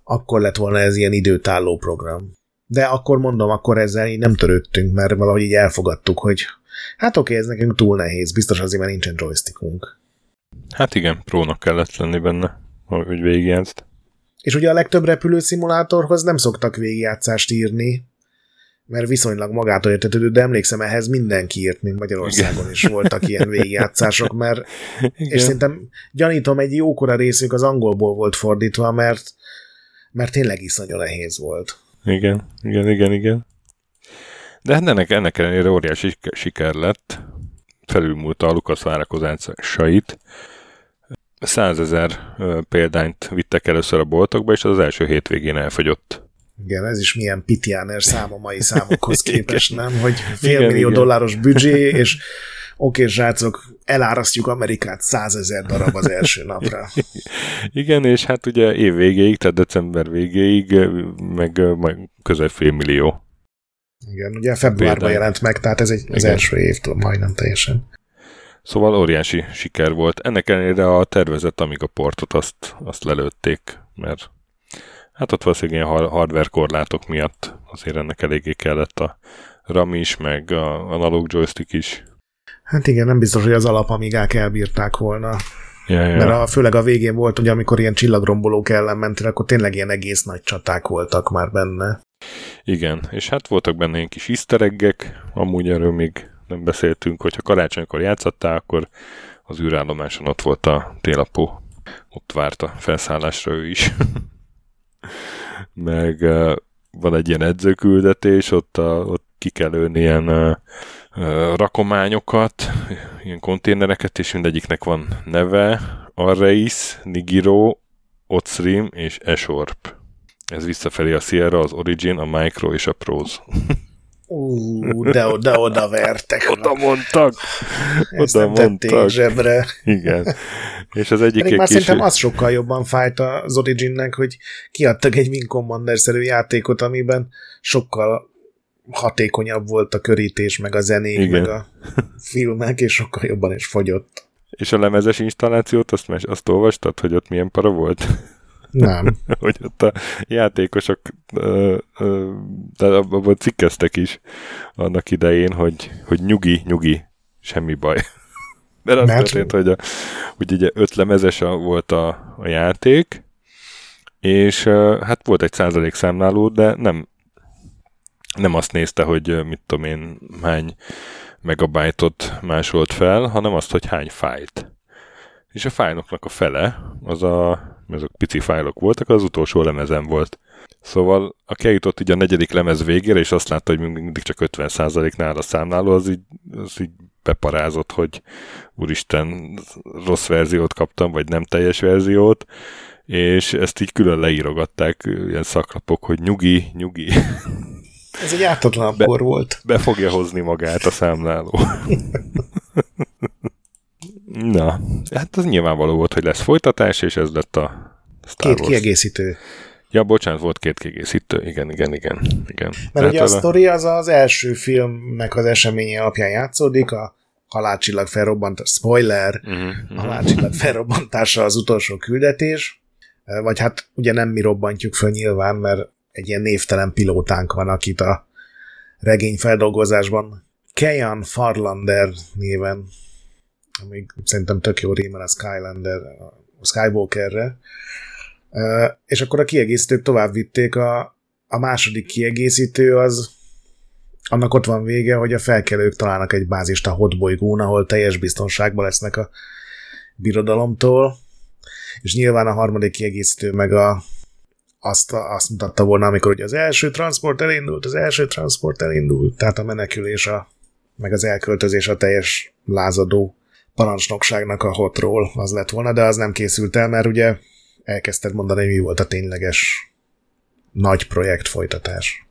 Akkor lett volna ez ilyen időtálló program. De akkor mondom, akkor ezzel így nem törődtünk, mert valahogy így elfogadtuk, hogy hát oké, ez nekünk túl nehéz, biztos azért, mert nincsen joystickunk. Hát igen, prónak kellett lenni benne, hogy végigjátszd. És ugye a legtöbb repülőszimulátorhoz nem szoktak végigjátszást írni, mert viszonylag magától értetődő, de emlékszem, ehhez mindenki írt, mint Magyarországon Igen. is voltak ilyen végigjátszások, mert Igen. és szerintem gyanítom, egy jókora részük az angolból volt fordítva, mert, mert tényleg iszonyú nehéz volt. Igen, igen, igen, igen. De hát ennek, ennek ellenére óriási siker lett, felülmúlta a Lukasz várakozásait. Százezer példányt vittek először a boltokba, és az első hétvégén elfogyott Igen, ez is milyen Pitiáner szám a mai számokhoz képest, nem? Hogy félmillió dolláros büdzsé, és oké, okay, srácok, elárasztjuk Amerikát százezer darab az első napra. Igen, és hát ugye év végéig, tehát december végéig, meg majd közel fél millió. Igen, ugye februárban jelent meg, tehát ez egy, az Igen. első évtől majdnem teljesen. Szóval óriási siker volt. Ennek ellenére a tervezett Amiga portot azt, azt lelőtték, mert hát ott valószínűleg ilyen hardware korlátok miatt azért ennek eléggé kellett a RAM is, meg a analóg joystick is. Hát igen, nem biztos, hogy az alapamigák elbírták volna. Ja, ja. Mert a, főleg a végén volt, hogy amikor ilyen csillagrombolók ellen mentél, akkor tényleg ilyen egész nagy csaták voltak már benne. Igen, és hát voltak benne ilyen kis isztereggek, amúgy erről még nem beszéltünk, hogyha karácsonykor játszottál, akkor az űrállomáson ott volt a télapó. Ott várt a felszállásra ő is. Meg van egy ilyen edzőküldetés, ott, a, ott ki kell lőni ilyen uh, rakományokat, ilyen konténereket, és mindegyiknek van neve, Arreis, Nigiro, Otsrim és Esorp. Ez visszafelé a Sierra, az Origin, a Micro és a Pros. Ú, de oda, oda vertek. oda mondtak. Ezt oda nem mondtak. zsebre. Igen. És az egyik Pedig már kis... szerintem az sokkal jobban fájt az Originnek, hogy kiadtak egy Wing Commander-szerű játékot, amiben sokkal hatékonyabb volt a körítés, meg a zenék, Igen. meg a filmek, és sokkal jobban is fogyott. És a lemezes installációt, azt, azt olvastad, hogy ott milyen para volt? Nem. hogy ott a játékosok de abban cikkeztek is annak idején, hogy, hogy nyugi, nyugi, semmi baj. Mert az Mert... történt, hogy, a, hogy ugye öt lemezes a, volt a, a játék, és hát volt egy százalék számláló, de nem nem azt nézte, hogy mit tudom én, hány megabajtot másolt fel, hanem azt, hogy hány fájlt. És a fájloknak a fele, az a, azok pici fájlok voltak, az utolsó lemezen volt. Szóval aki eljutott így a negyedik lemez végére, és azt látta, hogy mindig csak 50%-nál a számláló, az így, az így beparázott, hogy úristen, rossz verziót kaptam, vagy nem teljes verziót, és ezt így külön leírogatták ilyen szaklapok, hogy nyugi, nyugi. Ez egy ártatlan Be, volt. Be fogja hozni magát a számláló. Na, hát az nyilvánvaló volt, hogy lesz folytatás, és ez lett a Star Két Wars. kiegészítő. Ja, bocsánat, volt két kiegészítő. Igen, igen, igen. igen. Mert Tehát ugye a, a sztori az az első filmnek az eseménye alapján játszódik, a halálcsillag felrobbant, spoiler, uh-huh, uh-huh. a halálcsillag felrobbantása az utolsó küldetés, vagy hát ugye nem mi robbantjuk föl nyilván, mert egy ilyen névtelen pilótánk van, akit a regény feldolgozásban Kejan Farlander néven, ami szerintem tök jó rímel a Skylander, a Skywalkerre, és akkor a kiegészítők tovább vitték, a, a második kiegészítő az annak ott van vége, hogy a felkelők találnak egy bázist a hotbolygón, ahol teljes biztonságban lesznek a birodalomtól, és nyilván a harmadik kiegészítő meg a azt, azt mutatta volna, amikor ugye az első transport elindult, az első transport elindult, tehát a menekülés, a, meg az elköltözés a teljes lázadó parancsnokságnak a hotról az lett volna, de az nem készült el, mert ugye elkezdted mondani, hogy mi volt a tényleges nagy projekt folytatás.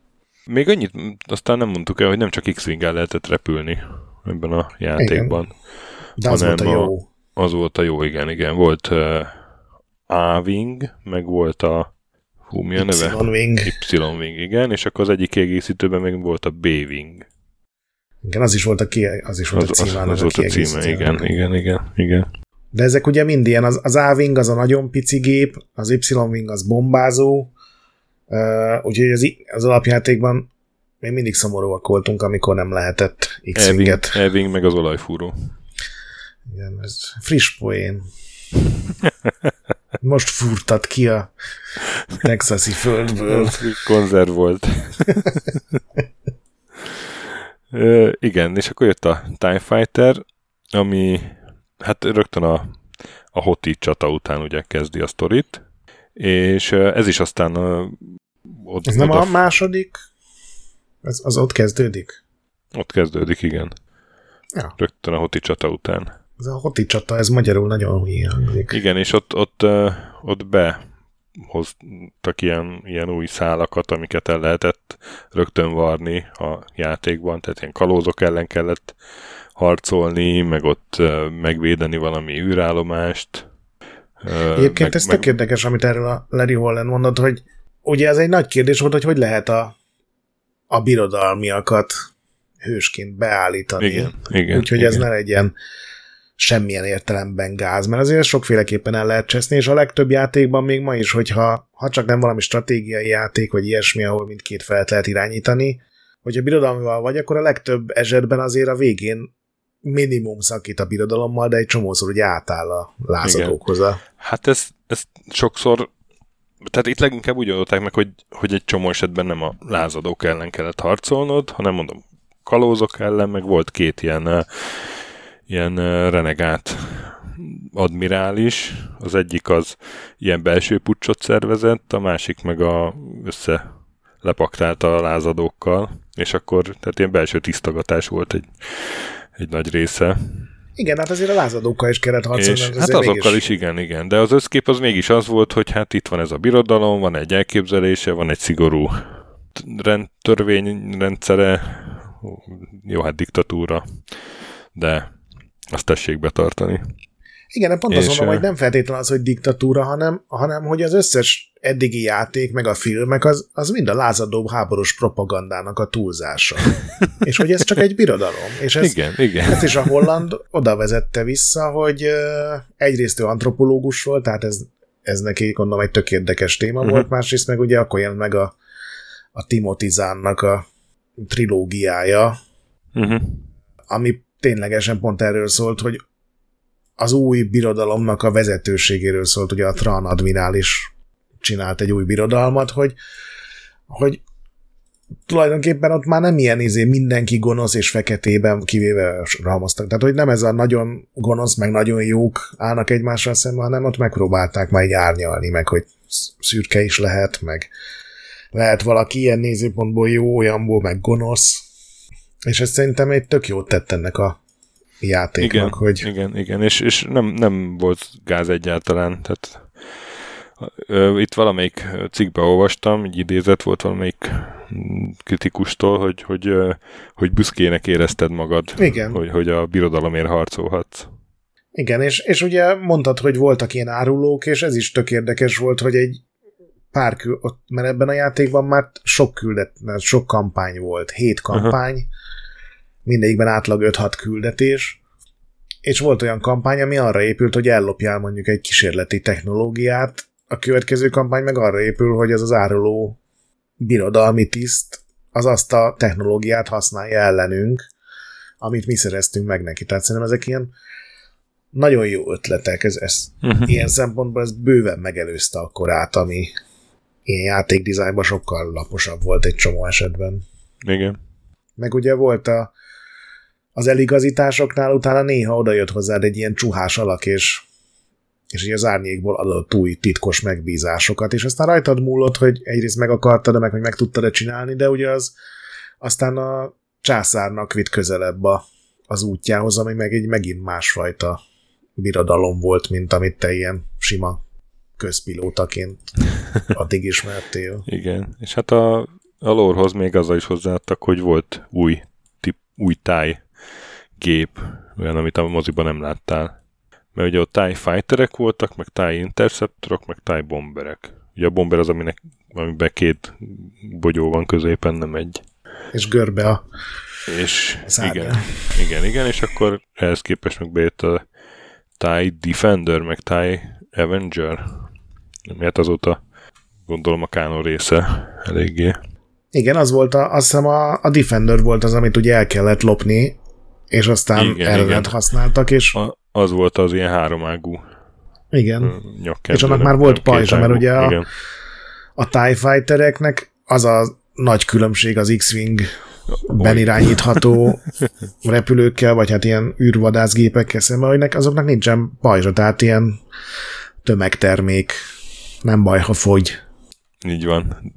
Még annyit aztán nem mondtuk el, hogy nem csak x wing lehetett repülni ebben a játékban. Igen. De az volt a jó. A, az volt a jó, igen, igen. Volt uh, A-Wing, meg volt a Hú, mi a neve? Y-Wing. Y-Wing, igen, és akkor az egyik kiegészítőben még volt a B-Wing. Igen, az is volt a, ki, az is volt az, a címe. Az, az volt a címe, igen, igen, igen, igen. De ezek ugye mind ilyen, az, az A-Wing az a nagyon pici gép, az Y-Wing az bombázó, uh, úgyhogy az, az alapjátékban még mindig szomorúak voltunk, amikor nem lehetett X-Winget. E-Wing meg az olajfúró. Igen, ez friss poén. Most furtat ki a texasi földből. Konzerv volt. igen, és akkor jött a TIE Fighter, ami hát rögtön a, a Hoti csata után ugye kezdi a sztorit, és ez is aztán ott, Ez nem oda... a második? Ez, az ott kezdődik? Ott kezdődik, igen. Ja. Rögtön a Hoti csata után. Ez a Hoti csata, ez magyarul nagyon hülye hangzik. Igen, és ott, ott, ott be hoztak ilyen, ilyen új szálakat, amiket el lehetett rögtön varni a játékban, tehát ilyen kalózok ellen kellett harcolni, meg ott megvédeni valami űrállomást. Egyébként meg, ez meg... tök érdekes, amit erről a Larry Holland mondott, hogy ugye ez egy nagy kérdés volt, hogy hogy lehet a, a birodalmiakat hősként beállítani. Igen, igen. Úgyhogy igen. ez ne legyen semmilyen értelemben gáz, mert azért sokféleképpen el lehet cseszni, és a legtöbb játékban még ma is, hogyha ha csak nem valami stratégiai játék, vagy ilyesmi, ahol mindkét felet lehet irányítani, hogyha birodalmival vagy, akkor a legtöbb esetben azért a végén minimum szakít a birodalommal, de egy csomószor ugye átáll a lázadókhoz. Hát ez, ez sokszor tehát itt leginkább úgy oldották meg, hogy, hogy egy csomó esetben nem a lázadók ellen kellett harcolnod, hanem mondom, kalózok ellen, meg volt két ilyen, ilyen renegát admirális, az egyik az ilyen belső pucsot szervezett, a másik meg a össze lepaktálta a lázadókkal, és akkor tehát ilyen belső tisztogatás volt egy, egy nagy része. Igen, hát azért a lázadókkal is kellett harcolni. És, hát azokkal mégis... is, igen, igen. De az összkép az mégis az volt, hogy hát itt van ez a birodalom, van egy elképzelése, van egy szigorú rend, törvényrendszere, jó, hát diktatúra, de azt tessék betartani. Igen, pont azt mondom, hogy nem feltétlenül az, hogy diktatúra, hanem, hanem hogy az összes eddigi játék, meg a filmek, az, az mind a lázadó háborús propagandának a túlzása. és hogy ez csak egy birodalom. És ez, igen, igen. ezt is a Holland oda vezette vissza, hogy egyrészt ő antropológus volt, tehát ez, ez neki gondolom egy tök érdekes téma uh-huh. volt, másrészt meg ugye akkor jelent meg a, a Timothy Zánnak a trilógiája, uh-huh. ami ténylegesen pont erről szólt, hogy az új birodalomnak a vezetőségéről szólt, ugye a Tran admirális csinált egy új birodalmat, hogy, hogy tulajdonképpen ott már nem ilyen izé mindenki gonosz és feketében kivéve ramoztak. Tehát, hogy nem ez a nagyon gonosz, meg nagyon jók állnak egymással szemben, hanem ott megpróbálták majd árnyalni, meg hogy szürke is lehet, meg lehet valaki ilyen nézőpontból jó, olyanból, meg gonosz. És ez szerintem egy tök jót tett ennek a játéknak, igen, hogy... Igen, igen, és, és nem, nem volt gáz egyáltalán, tehát itt valamelyik cikkbe olvastam, egy idézet volt valamelyik kritikustól, hogy, hogy, hogy büszkének érezted magad, Igen. Hogy, hogy a birodalomért harcolhatsz. Igen, és, és ugye mondtad, hogy voltak ilyen árulók, és ez is tök érdekes volt, hogy egy pár kül, mert ebben a játékban már sok küldet, sok kampány volt, hét kampány, uh-huh. mindegyikben átlag 5-6 küldetés, és volt olyan kampány, ami arra épült, hogy ellopjál mondjuk egy kísérleti technológiát, a következő kampány meg arra épül, hogy ez az áruló birodalmi tiszt az azt a technológiát használja ellenünk, amit mi szereztünk meg neki. Tehát szerintem ezek ilyen nagyon jó ötletek, ez, ez uh-huh. ilyen szempontból ez bőven megelőzte a korát, ami ilyen játékdizájnban sokkal laposabb volt egy csomó esetben. Igen. Meg ugye volt a, az eligazításoknál utána néha odajött hozzád egy ilyen csuhás alak, és és így az árnyékból adott új titkos megbízásokat, és aztán rajtad múlott, hogy egyrészt meg akartad, meg hogy meg tudtad-e csinálni, de ugye az aztán a császárnak vitt közelebb a, az útjához, ami meg egy megint másfajta birodalom volt, mint amit te ilyen sima közpilótaként addig ismertél. Igen, és hát a, a lórhoz még azzal is hozzáadtak, hogy volt új, tip, új táj gép, olyan, amit a moziban nem láttál mert ugye ott TIE Fighterek voltak, meg TIE Interceptorok, meg TIE Bomberek. Ugye a bomber az, aminek, amiben két bogyó van középen, nem egy. És görbe a és igen, igen, igen, és akkor ehhez képest meg bejött a TIE Defender, meg TIE Avenger, miért azóta gondolom a Kano része eléggé. Igen, az volt, a, azt hiszem a, a Defender volt az, amit ugye el kellett lopni, és aztán igen, használtak, és... A, az volt az ilyen háromágú igen. És annak már volt pajzsa, mert ugye a, a TIE Fightereknek az a nagy különbség az X-Wing ben irányítható repülőkkel, vagy hát ilyen űrvadászgépekkel szemben, hogy azoknak nincsen pajzsa, tehát ilyen tömegtermék, nem baj, ha fogy. Így van.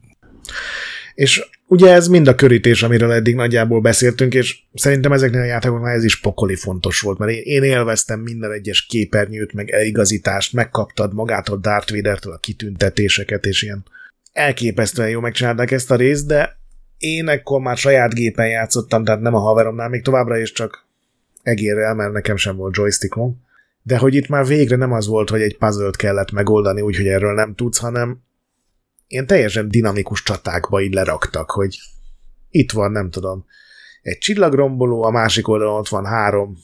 És ugye ez mind a körítés, amiről eddig nagyjából beszéltünk, és szerintem ezeknél a játékoknál ez is pokoli fontos volt, mert én, élveztem minden egyes képernyőt, meg eligazítást, megkaptad magától Darth Vader-től a kitüntetéseket, és ilyen elképesztően jó megcsinálták ezt a részt, de én ekkor már saját gépen játszottam, tehát nem a haveromnál, még továbbra is csak egérrel, mert nekem sem volt joystickom. De hogy itt már végre nem az volt, hogy egy puzzle kellett megoldani, úgyhogy erről nem tudsz, hanem ilyen teljesen dinamikus csatákba így leraktak, hogy itt van, nem tudom, egy csillagromboló, a másik oldalon ott van három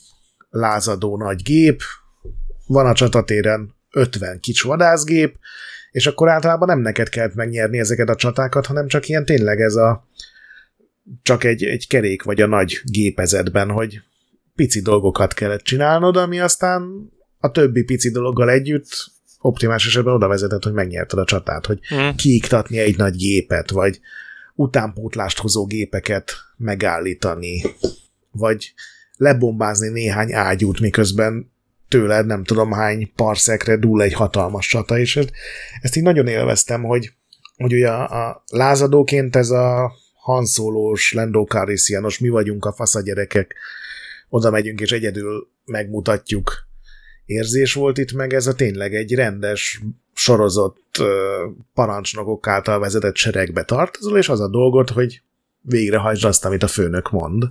lázadó nagy gép, van a csatatéren 50 kics vadászgép, és akkor általában nem neked kellett megnyerni ezeket a csatákat, hanem csak ilyen tényleg ez a csak egy, egy kerék vagy a nagy gépezetben, hogy pici dolgokat kellett csinálnod, ami aztán a többi pici dologgal együtt optimális esetben oda vezetett, hogy megnyerted a csatát, hogy mm. kiiktatni egy nagy gépet, vagy utánpótlást hozó gépeket megállítani, vagy lebombázni néhány ágyút, miközben tőled nem tudom hány parszekre dúl egy hatalmas csata, és ezt, így nagyon élveztem, hogy, hogy ugye a, a lázadóként ez a hanszólós, lendókáriszianos, mi vagyunk a fasza gyerekek, oda megyünk és egyedül megmutatjuk érzés volt itt, meg ez a tényleg egy rendes, sorozott parancsnokok által vezetett seregbe tartozol, és az a dolgot, hogy végrehajtsd azt, amit a főnök mond.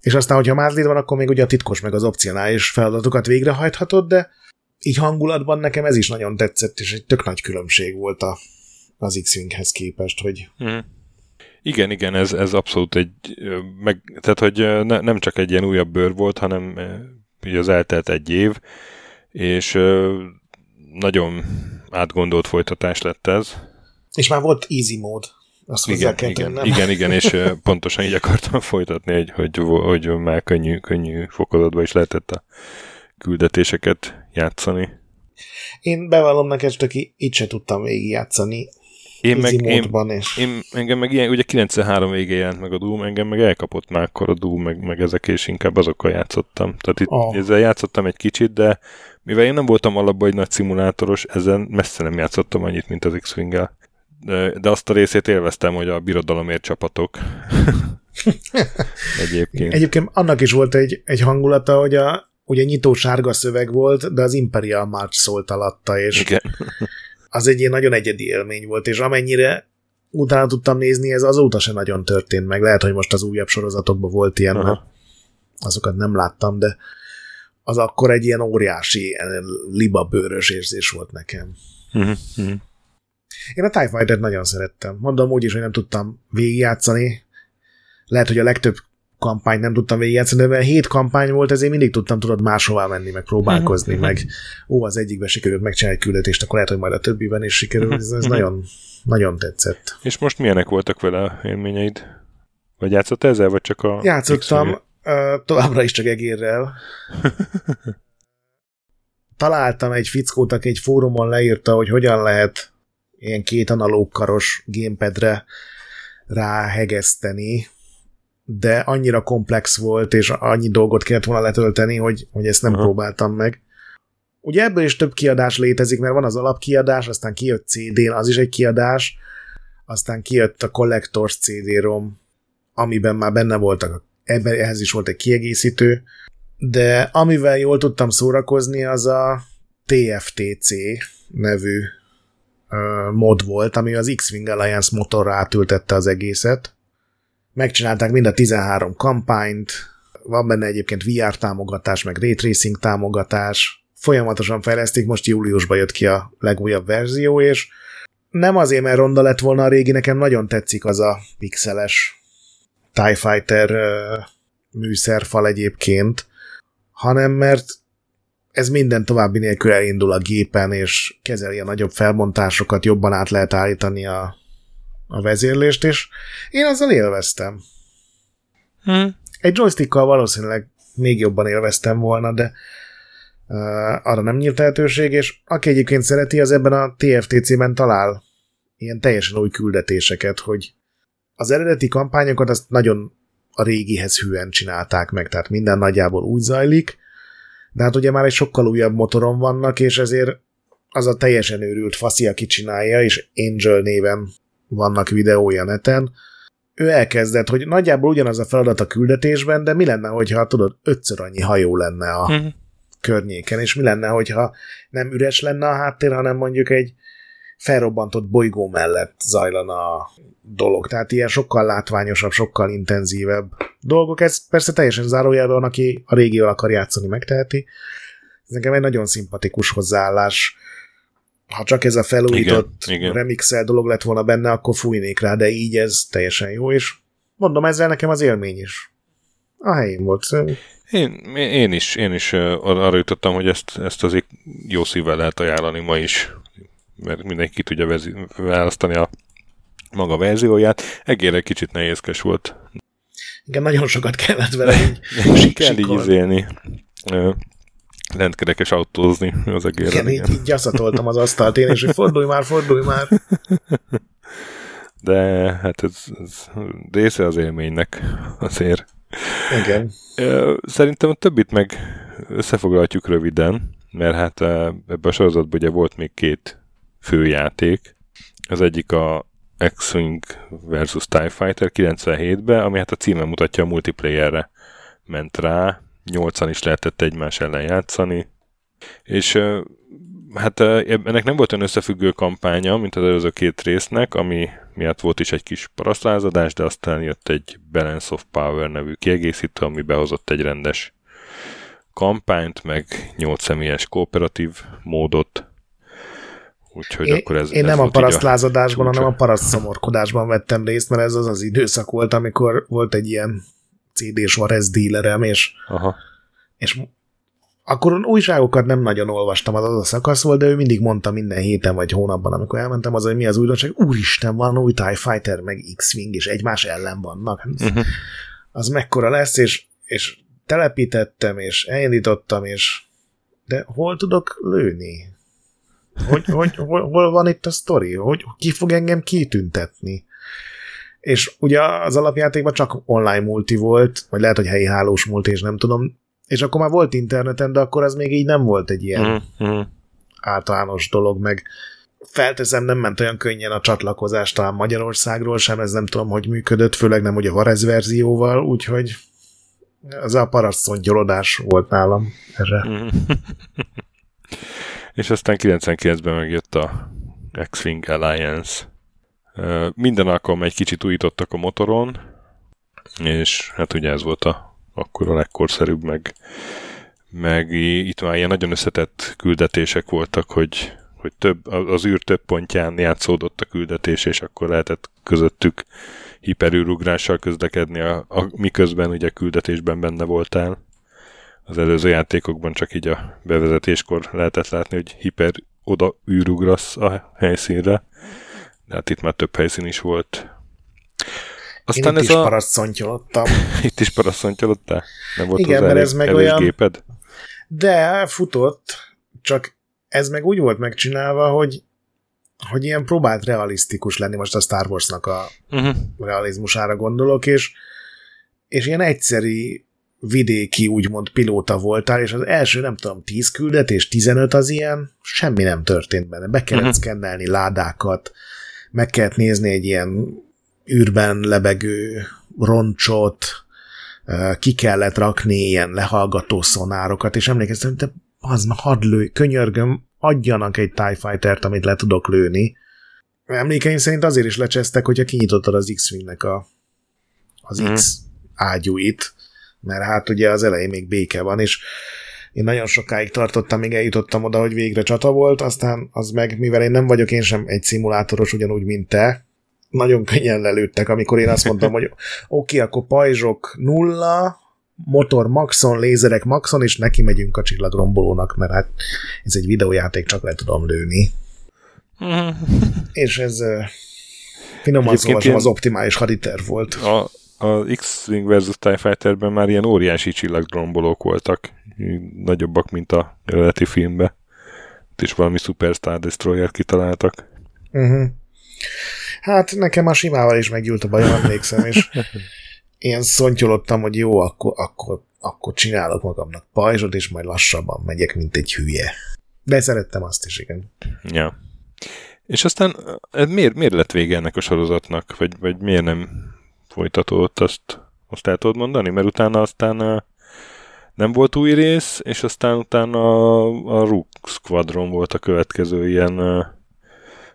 És aztán, hogyha mázlid van, akkor még ugye a titkos meg az opcionális feladatokat végrehajthatod, de így hangulatban nekem ez is nagyon tetszett, és egy tök nagy különbség volt a, az X-Winghez képest, hogy... Mm. Igen, igen, ez, ez abszolút egy, meg, tehát hogy ne, nem csak egy ilyen újabb bőr volt, hanem ugye az eltelt egy év, és nagyon átgondolt folytatás lett ez. És már volt easy mód. Azt igen, kell igen, tennem. igen, igen, és pontosan így akartam folytatni, hogy, hogy, hogy már könnyű, könnyű fokozatban is lehetett a küldetéseket játszani. Én bevallom neked, hogy így se tudtam végigjátszani én meg, én, és... én, engem meg ilyen, ugye 93 végén jelent meg a Doom, engem meg elkapott már akkor a Doom, meg, meg ezek, és inkább azokkal játszottam. Tehát itt oh. ezzel játszottam egy kicsit, de mivel én nem voltam alapban egy nagy szimulátoros, ezen messze nem játszottam annyit, mint az x wing de, de azt a részét élveztem, hogy a birodalomért csapatok. Egyébként. Egyébként annak is volt egy, egy hangulata, hogy a, ugye nyitó sárga szöveg volt, de az Imperial March szólt alatta, és Igen az egy ilyen nagyon egyedi élmény volt, és amennyire utána tudtam nézni, ez azóta se nagyon történt meg. Lehet, hogy most az újabb sorozatokban volt ilyen, Aha. azokat nem láttam, de az akkor egy ilyen óriási libabőrös érzés volt nekem. Uh-huh. Én a TIE Fighter-t nagyon szerettem. Mondom úgy is, hogy nem tudtam végigjátszani. Lehet, hogy a legtöbb kampányt nem tudtam végigjátszani, de mivel hét kampány volt, ezért mindig tudtam tudod máshová menni, meg próbálkozni, mhm. meg ó, az egyikben sikerült megcsinálni egy küldetést, akkor lehet, hogy majd a többiben is sikerült. Ez, ez nagyon, nagyon tetszett. És most milyenek voltak vele élményeid? Vagy játszott ezzel, vagy csak a... Játszottam, uh, továbbra is csak egérrel. Találtam egy fickót, aki egy fórumon leírta, hogy hogyan lehet ilyen két analóg karos gamepadre ráhegeszteni, de annyira komplex volt, és annyi dolgot kellett volna letölteni, hogy, hogy ezt nem Aha. próbáltam meg. Ugye ebből is több kiadás létezik, mert van az alapkiadás, aztán kijött CD-n, az is egy kiadás, aztán kijött a Collectors CD-rom, amiben már benne voltak, ebben, ehhez is volt egy kiegészítő, de amivel jól tudtam szórakozni, az a TFTC nevű mod volt, ami az X-Wing Alliance motorra átültette az egészet, Megcsinálták mind a 13 kampányt, van benne egyébként VR támogatás, meg Ray Tracing támogatás, folyamatosan fejlesztik, most júliusban jött ki a legújabb verzió, és nem azért, mert ronda lett volna a régi, nekem nagyon tetszik az a pixeles TIE Fighter műszerfal egyébként, hanem mert ez minden további nélkül elindul a gépen, és kezeli a nagyobb felmontásokat, jobban át lehet állítani a a vezérlést, és én azzal élveztem. Hmm. Egy joystickkal valószínűleg még jobban élveztem volna, de uh, arra nem nyílt lehetőség, és aki egyébként szereti, az ebben a TFTC-ben talál ilyen teljesen új küldetéseket, hogy az eredeti kampányokat azt nagyon a régihez hűen csinálták meg, tehát minden nagyjából úgy zajlik, de hát ugye már egy sokkal újabb motoron vannak, és ezért az a teljesen őrült faszi, aki csinálja, és Angel néven vannak videója neten, ő elkezdett, hogy nagyjából ugyanaz a feladat a küldetésben, de mi lenne, hogyha tudod, ötször annyi hajó lenne a uh-huh. környéken, és mi lenne, hogyha nem üres lenne a háttér, hanem mondjuk egy felrobbantott bolygó mellett zajlana a dolog. Tehát ilyen sokkal látványosabb, sokkal intenzívebb dolgok. Ez persze teljesen zárójelben, aki a régió akar játszani, megteheti. Ez nekem egy nagyon szimpatikus hozzáállás. Ha csak ez a felújított, remixel dolog lett volna benne, akkor fújnék rá, de így ez teljesen jó, és mondom, ezzel nekem az élmény is. A helyén volt. Én, én is, én is arra jutottam, hogy ezt, ezt azért jó szívvel lehet ajánlani ma is mert mindenki ki tudja választani a maga verzióját. Egére kicsit nehézkes volt. Igen, nagyon sokat kellett vele így Kell így izélni. Lentkerekes autózni az egérre. Igen, igen. Így, így gyaszatoltam az asztalt én, és hogy fordulj már, fordulj már. De hát ez, ez része az élménynek azért. Igen. Szerintem a többit meg összefoglalhatjuk röviden, mert hát ebben a sorozatban ugye volt még két főjáték. Az egyik a X-Wing versus TIE Fighter 97-ben, ami hát a címe mutatja a multiplayerre ment rá, nyolcan is lehetett egymás ellen játszani, és hát ennek nem volt olyan összefüggő kampánya, mint az előző két résznek, ami miatt volt is egy kis parasztlázadás, de aztán jött egy Balance of Power nevű kiegészítő, ami behozott egy rendes kampányt, meg nyolc személyes kooperatív módot, Úgyhogy én, akkor ez, én ez nem a parasztlázadásban, hanem a parasztszomorkodásban vettem részt, mert ez az az időszak volt, amikor volt egy ilyen CD-s Varez dílerem, és, Aha. és akkor újságokat nem nagyon olvastam, az az a szakasz volt, de ő mindig mondta minden héten vagy hónapban, amikor elmentem, az, hogy mi az újdonság, úristen, van új TIE Fighter, meg X-Wing, és egymás ellen vannak. Uh-huh. Az mekkora lesz, és, és telepítettem, és elindítottam, és de hol tudok lőni? Hogy, hogy hol, hol van itt a sztori? Hogy ki fog engem kitüntetni? És ugye az alapjátékban csak online multi volt, vagy lehet, hogy helyi hálós multi, és nem tudom. És akkor már volt interneten, de akkor az még így nem volt egy ilyen mm-hmm. általános dolog, meg felteszem, nem ment olyan könnyen a csatlakozás talán Magyarországról sem, ez nem tudom, hogy működött, főleg nem ugye a Varez verzióval, úgyhogy az a parasztszontyolodás volt nálam erre. Mm. és aztán 99-ben megjött a X-Wing Alliance. Minden alkalom egy kicsit újítottak a motoron, és hát ugye ez volt a, akkor a legkorszerűbb, meg, meg itt már ilyen nagyon összetett küldetések voltak, hogy, hogy több, az űr több pontján játszódott a küldetés, és akkor lehetett közöttük hiperűrugrással közlekedni, a, a, miközben ugye küldetésben benne voltál. Az előző játékokban csak így a bevezetéskor lehetett látni, hogy hiper oda űrugrasz a helyszínre, de hát itt már több helyszín is volt. Aztán Én itt ez is a... parasztszontyolottam. itt is parasztszontyolottál? Nem volt Igen, mert ez meg olyan... géped? De futott, csak ez meg úgy volt megcsinálva, hogy hogy ilyen próbált realisztikus lenni, most a Star Wars-nak a uh-huh. realizmusára gondolok, és, és ilyen egyszeri vidéki, úgymond pilóta voltál, és az első, nem tudom, 10 küldetés, 15 az ilyen, semmi nem történt benne. Be kellett uh-huh. szkennelni ládákat, meg kellett nézni egy ilyen űrben lebegő roncsot, ki kellett rakni ilyen lehallgató szonárokat, és emlékeztem, hogy az ma hadd lőj, könyörgöm, adjanak egy TIE Fighter-t, amit le tudok lőni. Emlékeim szerint azért is lecsesztek, hogyha kinyitottad az X-Wingnek a, az mm. X ágyúit, mert hát ugye az elején még béke van, és én nagyon sokáig tartottam, míg eljutottam oda, hogy végre csata volt, aztán az meg, mivel én nem vagyok én sem egy szimulátoros ugyanúgy, mint te, nagyon könnyen lelőttek, amikor én azt mondtam, hogy oké, okay, akkor pajzsok nulla, motor maxon, lézerek maxon, és neki megyünk a csillagrombolónak, mert hát ez egy videójáték, csak le tudom lőni. és ez finoman szóval az optimális haditerv volt. A, az X-Wing versus TIE Fighterben már ilyen óriási csillagrombolók voltak, nagyobbak, mint a eredeti filmben. Itt is valami Superstar Destroyer kitaláltak. Uh-huh. Hát nekem a simával is meggyűlt a bajom, emlékszem, és én szontyolottam, hogy jó, akkor, akkor, akkor csinálok magamnak pajzsot, és majd lassabban megyek, mint egy hülye. De szerettem azt is, igen. Ja. És aztán miért, miért lett vége ennek a sorozatnak? Vagy, vagy miért nem folytatódott, azt, azt el tudod mondani? Mert utána aztán nem volt új rész, és aztán utána a, a Rook Squadron volt a következő ilyen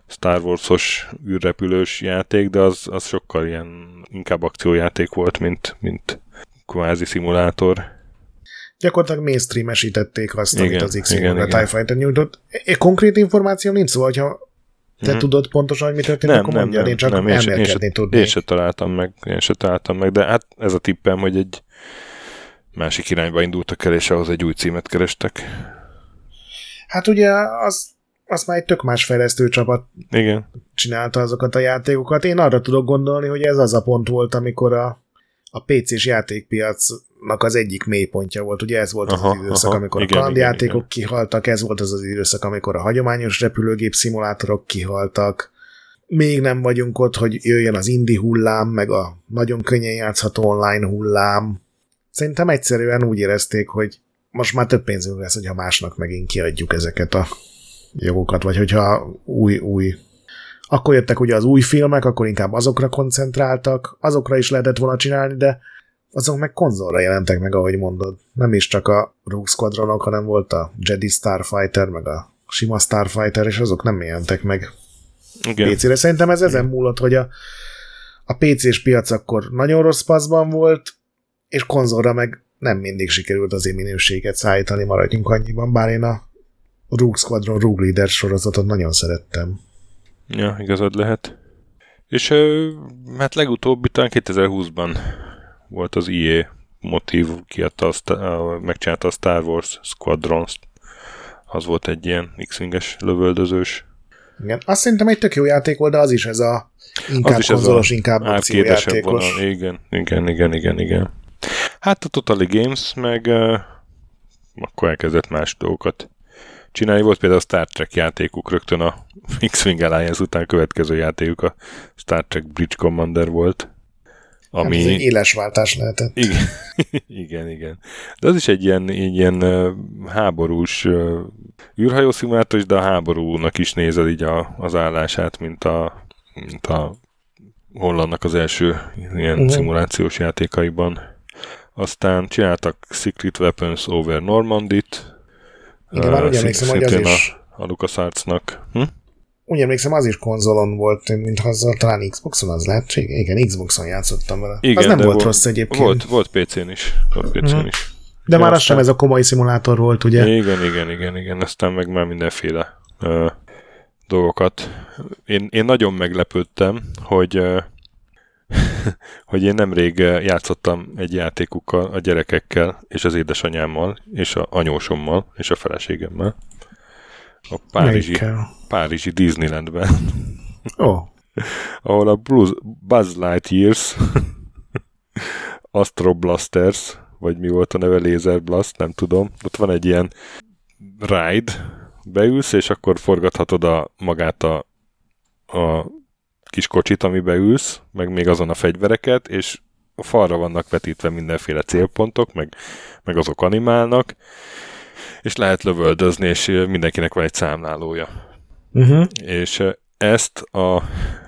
Star Wars-os űrrepülős játék, de az, az sokkal ilyen inkább akciójáték volt, mint, mint kvázi szimulátor. Gyakorlatilag mainstream-esítették azt, igen, amit az x a TIE Fighter nyújtott. Konkrét információ nincs, szóval, hogyha te mm-hmm. tudod pontosan, hogy mi történt, nem, akkor nem, mondjad, nem, én csak nem, elmélkedni én tudnék. Én se találtam meg, én se találtam meg, de hát ez a tippem, hogy egy másik irányba indultak el, és ahhoz egy új címet kerestek. Hát ugye az, az már egy tök más fejlesztő csapat Igen. csinálta azokat a játékokat. Én arra tudok gondolni, hogy ez az a pont volt, amikor a, a PC-s játékpiacnak az egyik mélypontja volt. Ugye ez volt aha, az, az időszak, aha, amikor igen, a kalandjátékok igen, igen. kihaltak, ez volt az az időszak, amikor a hagyományos repülőgép szimulátorok kihaltak. Még nem vagyunk ott, hogy jöjjön az indie hullám, meg a nagyon könnyen játszható online hullám Szerintem egyszerűen úgy érezték, hogy most már több pénzünk lesz, hogyha másnak megint kiadjuk ezeket a jogokat, vagy hogyha új, új akkor jöttek ugye az új filmek, akkor inkább azokra koncentráltak, azokra is lehetett volna csinálni, de azok meg konzolra jelentek meg, ahogy mondod. Nem is csak a Rogue Squadronok, hanem volt a Jedi Starfighter, meg a sima Starfighter, és azok nem jelentek meg Igen. PC-re. Szerintem ez ezen múlott, hogy a, a PC-s piac akkor nagyon rossz paszban volt, és konzolra meg nem mindig sikerült az én minőséget szállítani, maradjunk annyiban, bár én a Rogue Squadron Rogue Leader sorozatot nagyon szerettem. Ja, igazad lehet. És hát legutóbb, talán 2020-ban volt az EA motív, kiadta a, megcsinálta a Star Wars Squadrons. Az volt egy ilyen X-winges lövöldözős. Igen, azt szerintem egy tök jó játék volt, de az is ez a inkább az konzolos, a inkább akciójátékos. Igen, igen, igen, igen, igen. Hát a Totally Games meg uh, akkor elkezdett más dolgokat csinálni. Volt például a Star Trek játékuk rögtön a X-Wing Alliance után következő játékuk a Star Trek Bridge Commander volt. Ami... Hát ez egy éles váltás lehetett. Igen, igen, igen. De az is egy ilyen, egy ilyen háborús uh, űrhajó szimulátor, de a háborúnak is nézed így a, az állását, mint a, mint a Hollandnak az első ilyen uh-huh. szimulációs játékaiban. Aztán csináltak Secret Weapons over Normandit. Igen, már úgy emlékszem, hogy az is... A, a LucasArts-nak. Hm? Úgy emlékszem, az is konzolon volt, mint azzal talán Xboxon az lehet. Igen, Xboxon játszottam vele. Igen, az nem volt, volt rossz egyébként. Volt, volt PC-n is. Volt PC-n uh-huh. is. De ja, már az sem ez a komoly szimulátor volt, ugye? Igen, igen, igen, igen. Aztán meg már mindenféle uh, dolgokat. Én, én nagyon meglepődtem, hogy uh, hogy én nemrég játszottam egy játékukkal a gyerekekkel, és az édesanyámmal, és a anyósommal, és a feleségemmel. A Párizsi, Párizsi Disneylandben. Oh. ahol a Blues, Buzz Lightyears, Astro Blasters, vagy mi volt a neve, Laser Blast, nem tudom. Ott van egy ilyen ride, beülsz, és akkor forgathatod a, magát a, a kis kocsit, amibe ülsz, meg még azon a fegyvereket, és a falra vannak vetítve mindenféle célpontok, meg, meg azok animálnak, és lehet lövöldözni, és mindenkinek van egy számlálója. Uh-huh. És ezt a,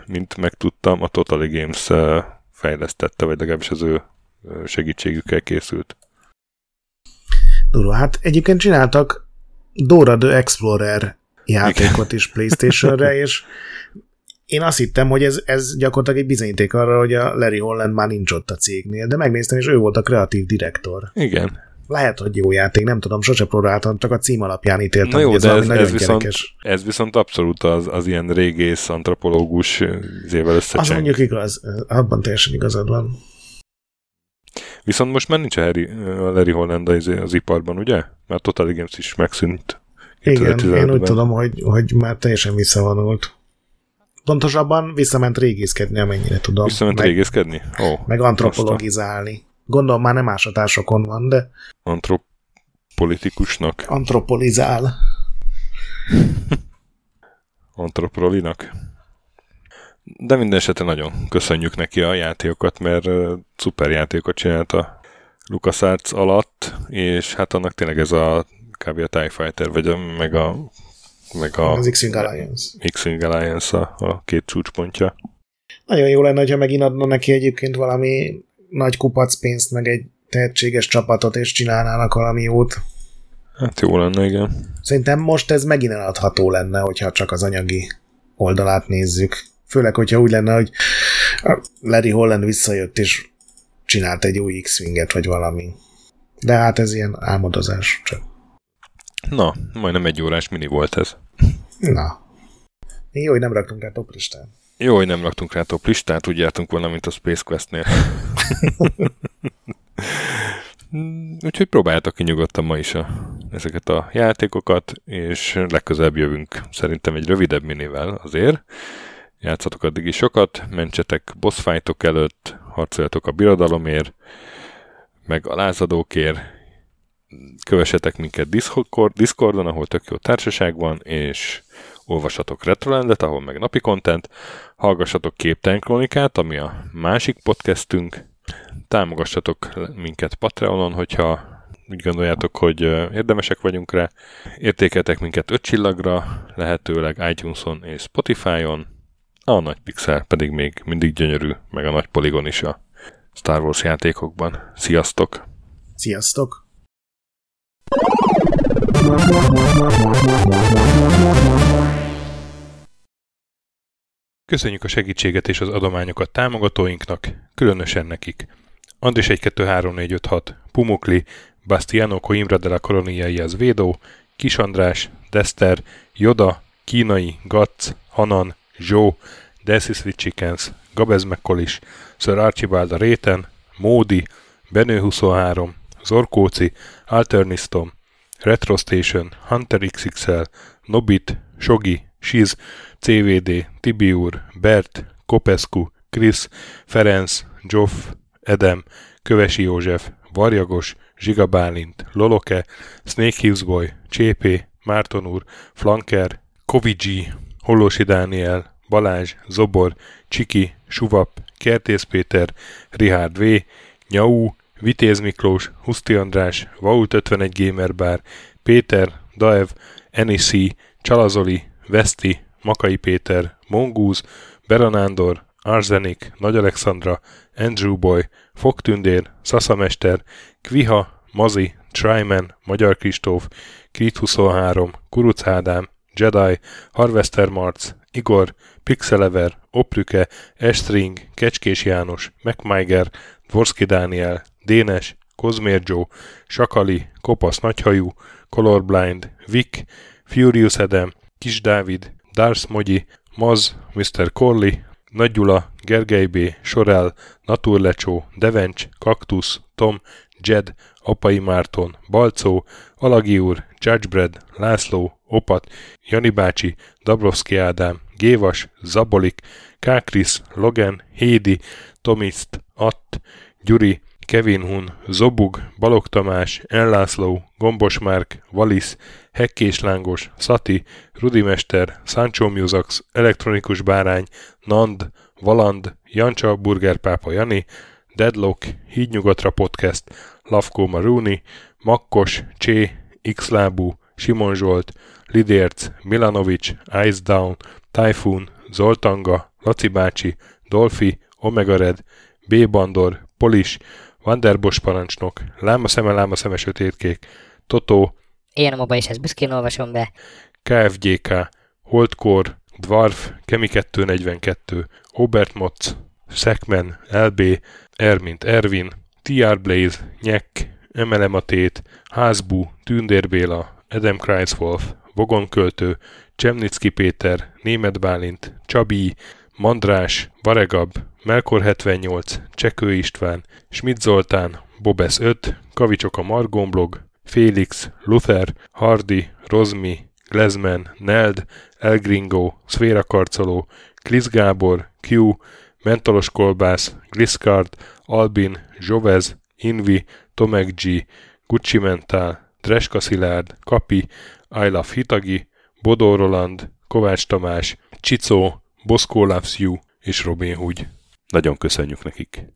mint megtudtam, a Totally Games fejlesztette, vagy legalábbis az ő segítségükkel készült. Durva, hát egyébként csináltak Dora the Explorer játékot Igen. is Playstation-re, és én azt hittem, hogy ez, ez gyakorlatilag egy bizonyíték arra, hogy a Larry Holland már nincs ott a cégnél, de megnéztem, és ő volt a kreatív direktor. Igen. Lehet, hogy jó játék, nem tudom, sose próbáltam, csak a cím alapján ítéltem, Na jó, ez, de ez, ez, viszont, ez viszont abszolút az, az ilyen régész antropológus zével összecseng. Az mondjuk igaz, abban teljesen igazad van. Viszont most már nincs a, Harry, a Larry Holland az, az iparban, ugye? Mert Total Games is megszűnt. Igen, én úgy tudom, hogy, hogy már teljesen visszavonult. Pontosabban visszament régészkedni, amennyire tudom. Visszament meg, régészkedni? Oh, meg antropologizálni. Gondolom már nem ásatásokon van, de... Antropolitikusnak? Antropolizál. Antropolinak? De minden esetre nagyon köszönjük neki a játékokat, mert szuper játékokat csinált a LucasArts alatt, és hát annak tényleg ez a kb. a TIE Fighter, vagy a, meg a meg a az X-Wing Alliance. X-Wing Alliance a, a két csúcspontja. Nagyon jó lenne, ha megint adna neki egyébként valami nagy kupac pénzt, meg egy tehetséges csapatot, és csinálnának valami jót. Hát jó lenne, igen. Szerintem most ez megint eladható lenne, hogyha csak az anyagi oldalát nézzük. Főleg, hogyha úgy lenne, hogy Larry Holland visszajött, és csinált egy új X-Winget, vagy valami. De hát ez ilyen álmodozás csak. Na, majdnem egy órás mini volt ez. Na. Jó, hogy nem raktunk rá top listát. Jó, hogy nem raktunk rá top listát, úgy jártunk volna, mint a Space Quest-nél. Úgyhogy próbáljátok ki nyugodtan ma is a, ezeket a játékokat, és legközelebb jövünk szerintem egy rövidebb minivel azért. Játszatok addig is sokat, mentsetek boss fightok előtt, harcoljatok a birodalomért, meg a lázadókért, kövessetek minket Discord, Discordon, ahol tök jó társaság van, és olvassatok Retrolandet, ahol meg napi content, hallgassatok Képtelen Kronikát, ami a másik podcastünk, támogassatok minket Patreonon, hogyha úgy gondoljátok, hogy érdemesek vagyunk rá. Értékeltek minket 5 csillagra, lehetőleg iTunes-on és Spotify-on, a nagy pixel pedig még mindig gyönyörű, meg a nagy poligon is a Star Wars játékokban. Sziasztok! Sziasztok! Köszönjük a segítséget és az adományokat támogatóinknak, különösen nekik. Andris 1 2 3 4 5 6, Pumukli, Bastiano Coimbra de la az Védó, Kis András, Dester, Joda, Kínai, Gatz, Hanan, Zsó, Delcy Sweet Chickens, Gabez McCollis, Sir Archibald a Réten, Módi, Benő 23, Zorkóci, Alternistom, Retro Station, Hunter XXL, Nobit, Sogi, Shiz, CVD, Tibiur, Bert, Kopescu, Krisz, Ferenc, Joff, Edem, Kövesi József, Varjagos, Zsiga Bálint, Loloke, Snake Hughes Boy, Csépé, Márton úr, Flanker, Kovicsi, Hollósi Dániel, Balázs, Zobor, Csiki, Suvap, Kertész Péter, Rihárd V, Nyau, Vitéz Miklós, Huszti András, Vault 51 Gamer Bar, Péter, Daev, Enisi, Csalazoli, Veszti, Makai Péter, Mongúz, Beranándor, Arzenik, Nagy Alexandra, Andrew Boy, Fogtündér, Szaszamester, Kviha, Mazi, Tryman, Magyar Kristóf, Krit 23, Kuruc Ádám, Jedi, Harvester Marc, Igor, Pixelever, Oprüke, Estring, Kecskés János, MacMiger, Dvorski Dániel, Dénes, Kozmér Joe, Sakali, Kopasz Nagyhajú, Colorblind, Vic, Furious Edem, Kis Dávid, Dars Mogyi, Maz, Mr. Corley, Nagy Gyula, Gergely B., Sorel, Naturlecsó, Devencs, Kaktusz, Tom, Jed, Apai Márton, Balcó, Alagi úr, Judgebred, László, Opat, Jani bácsi, Dabrowski Ádám, Gévas, Zabolik, Kákris, Logan, Hédi, Tomiszt, Att, Gyuri, Kevin Hun, Zobug, Balog Tamás, Enlászló, Gombos Márk, Valisz, Hekkés Lángos, Szati, Rudimester, Sancho Musax, Elektronikus Bárány, Nand, Valand, Jancsa, Burgerpápa Jani, Deadlock, Hídnyugatra Podcast, Lavko Maruni, Makkos, Csé, Xlábú, Simon Zsolt, Lidérc, Milanovic, Ice Down, Typhoon, Zoltanga, Laci bácsi, Dolfi, Omega Red, B. Bandor, Polis, Vanderbos parancsnok, Láma szeme, láma szeme sötétkék, Totó, Én a is ezt büszkén olvasom be. KFGK, Holdkor, Dwarf, Kemi 242, Obert Motz, Szekmen, LB, Ermint Ervin, TR Blaze, Nyek, MLM a Tét, Házbú, Tündér Béla, Adam Kreiswolf, Vogonköltő, Csemnicki Péter, Német Bálint, Csabi, Mandrás, Varegab, Melkor 78, Csekő István, Schmidt Zoltán, Bobesz 5, Kavicsok a Margomblog, Félix, Luther, Hardy, Rozmi, Glezman, Neld, Elgringo, Szféra Karcoló, Klisz Gábor, Q, Mentolos Kolbász, Gliscard, Albin, Zsovez, Invi, Tomek G, Gucci Mentál, Dreska Szilárd, Kapi, I Love Hitagi, Bodó Roland, Kovács Tamás, Csicó, Boszkó Loves You és Robin Hood. Nagyon köszönjük nekik!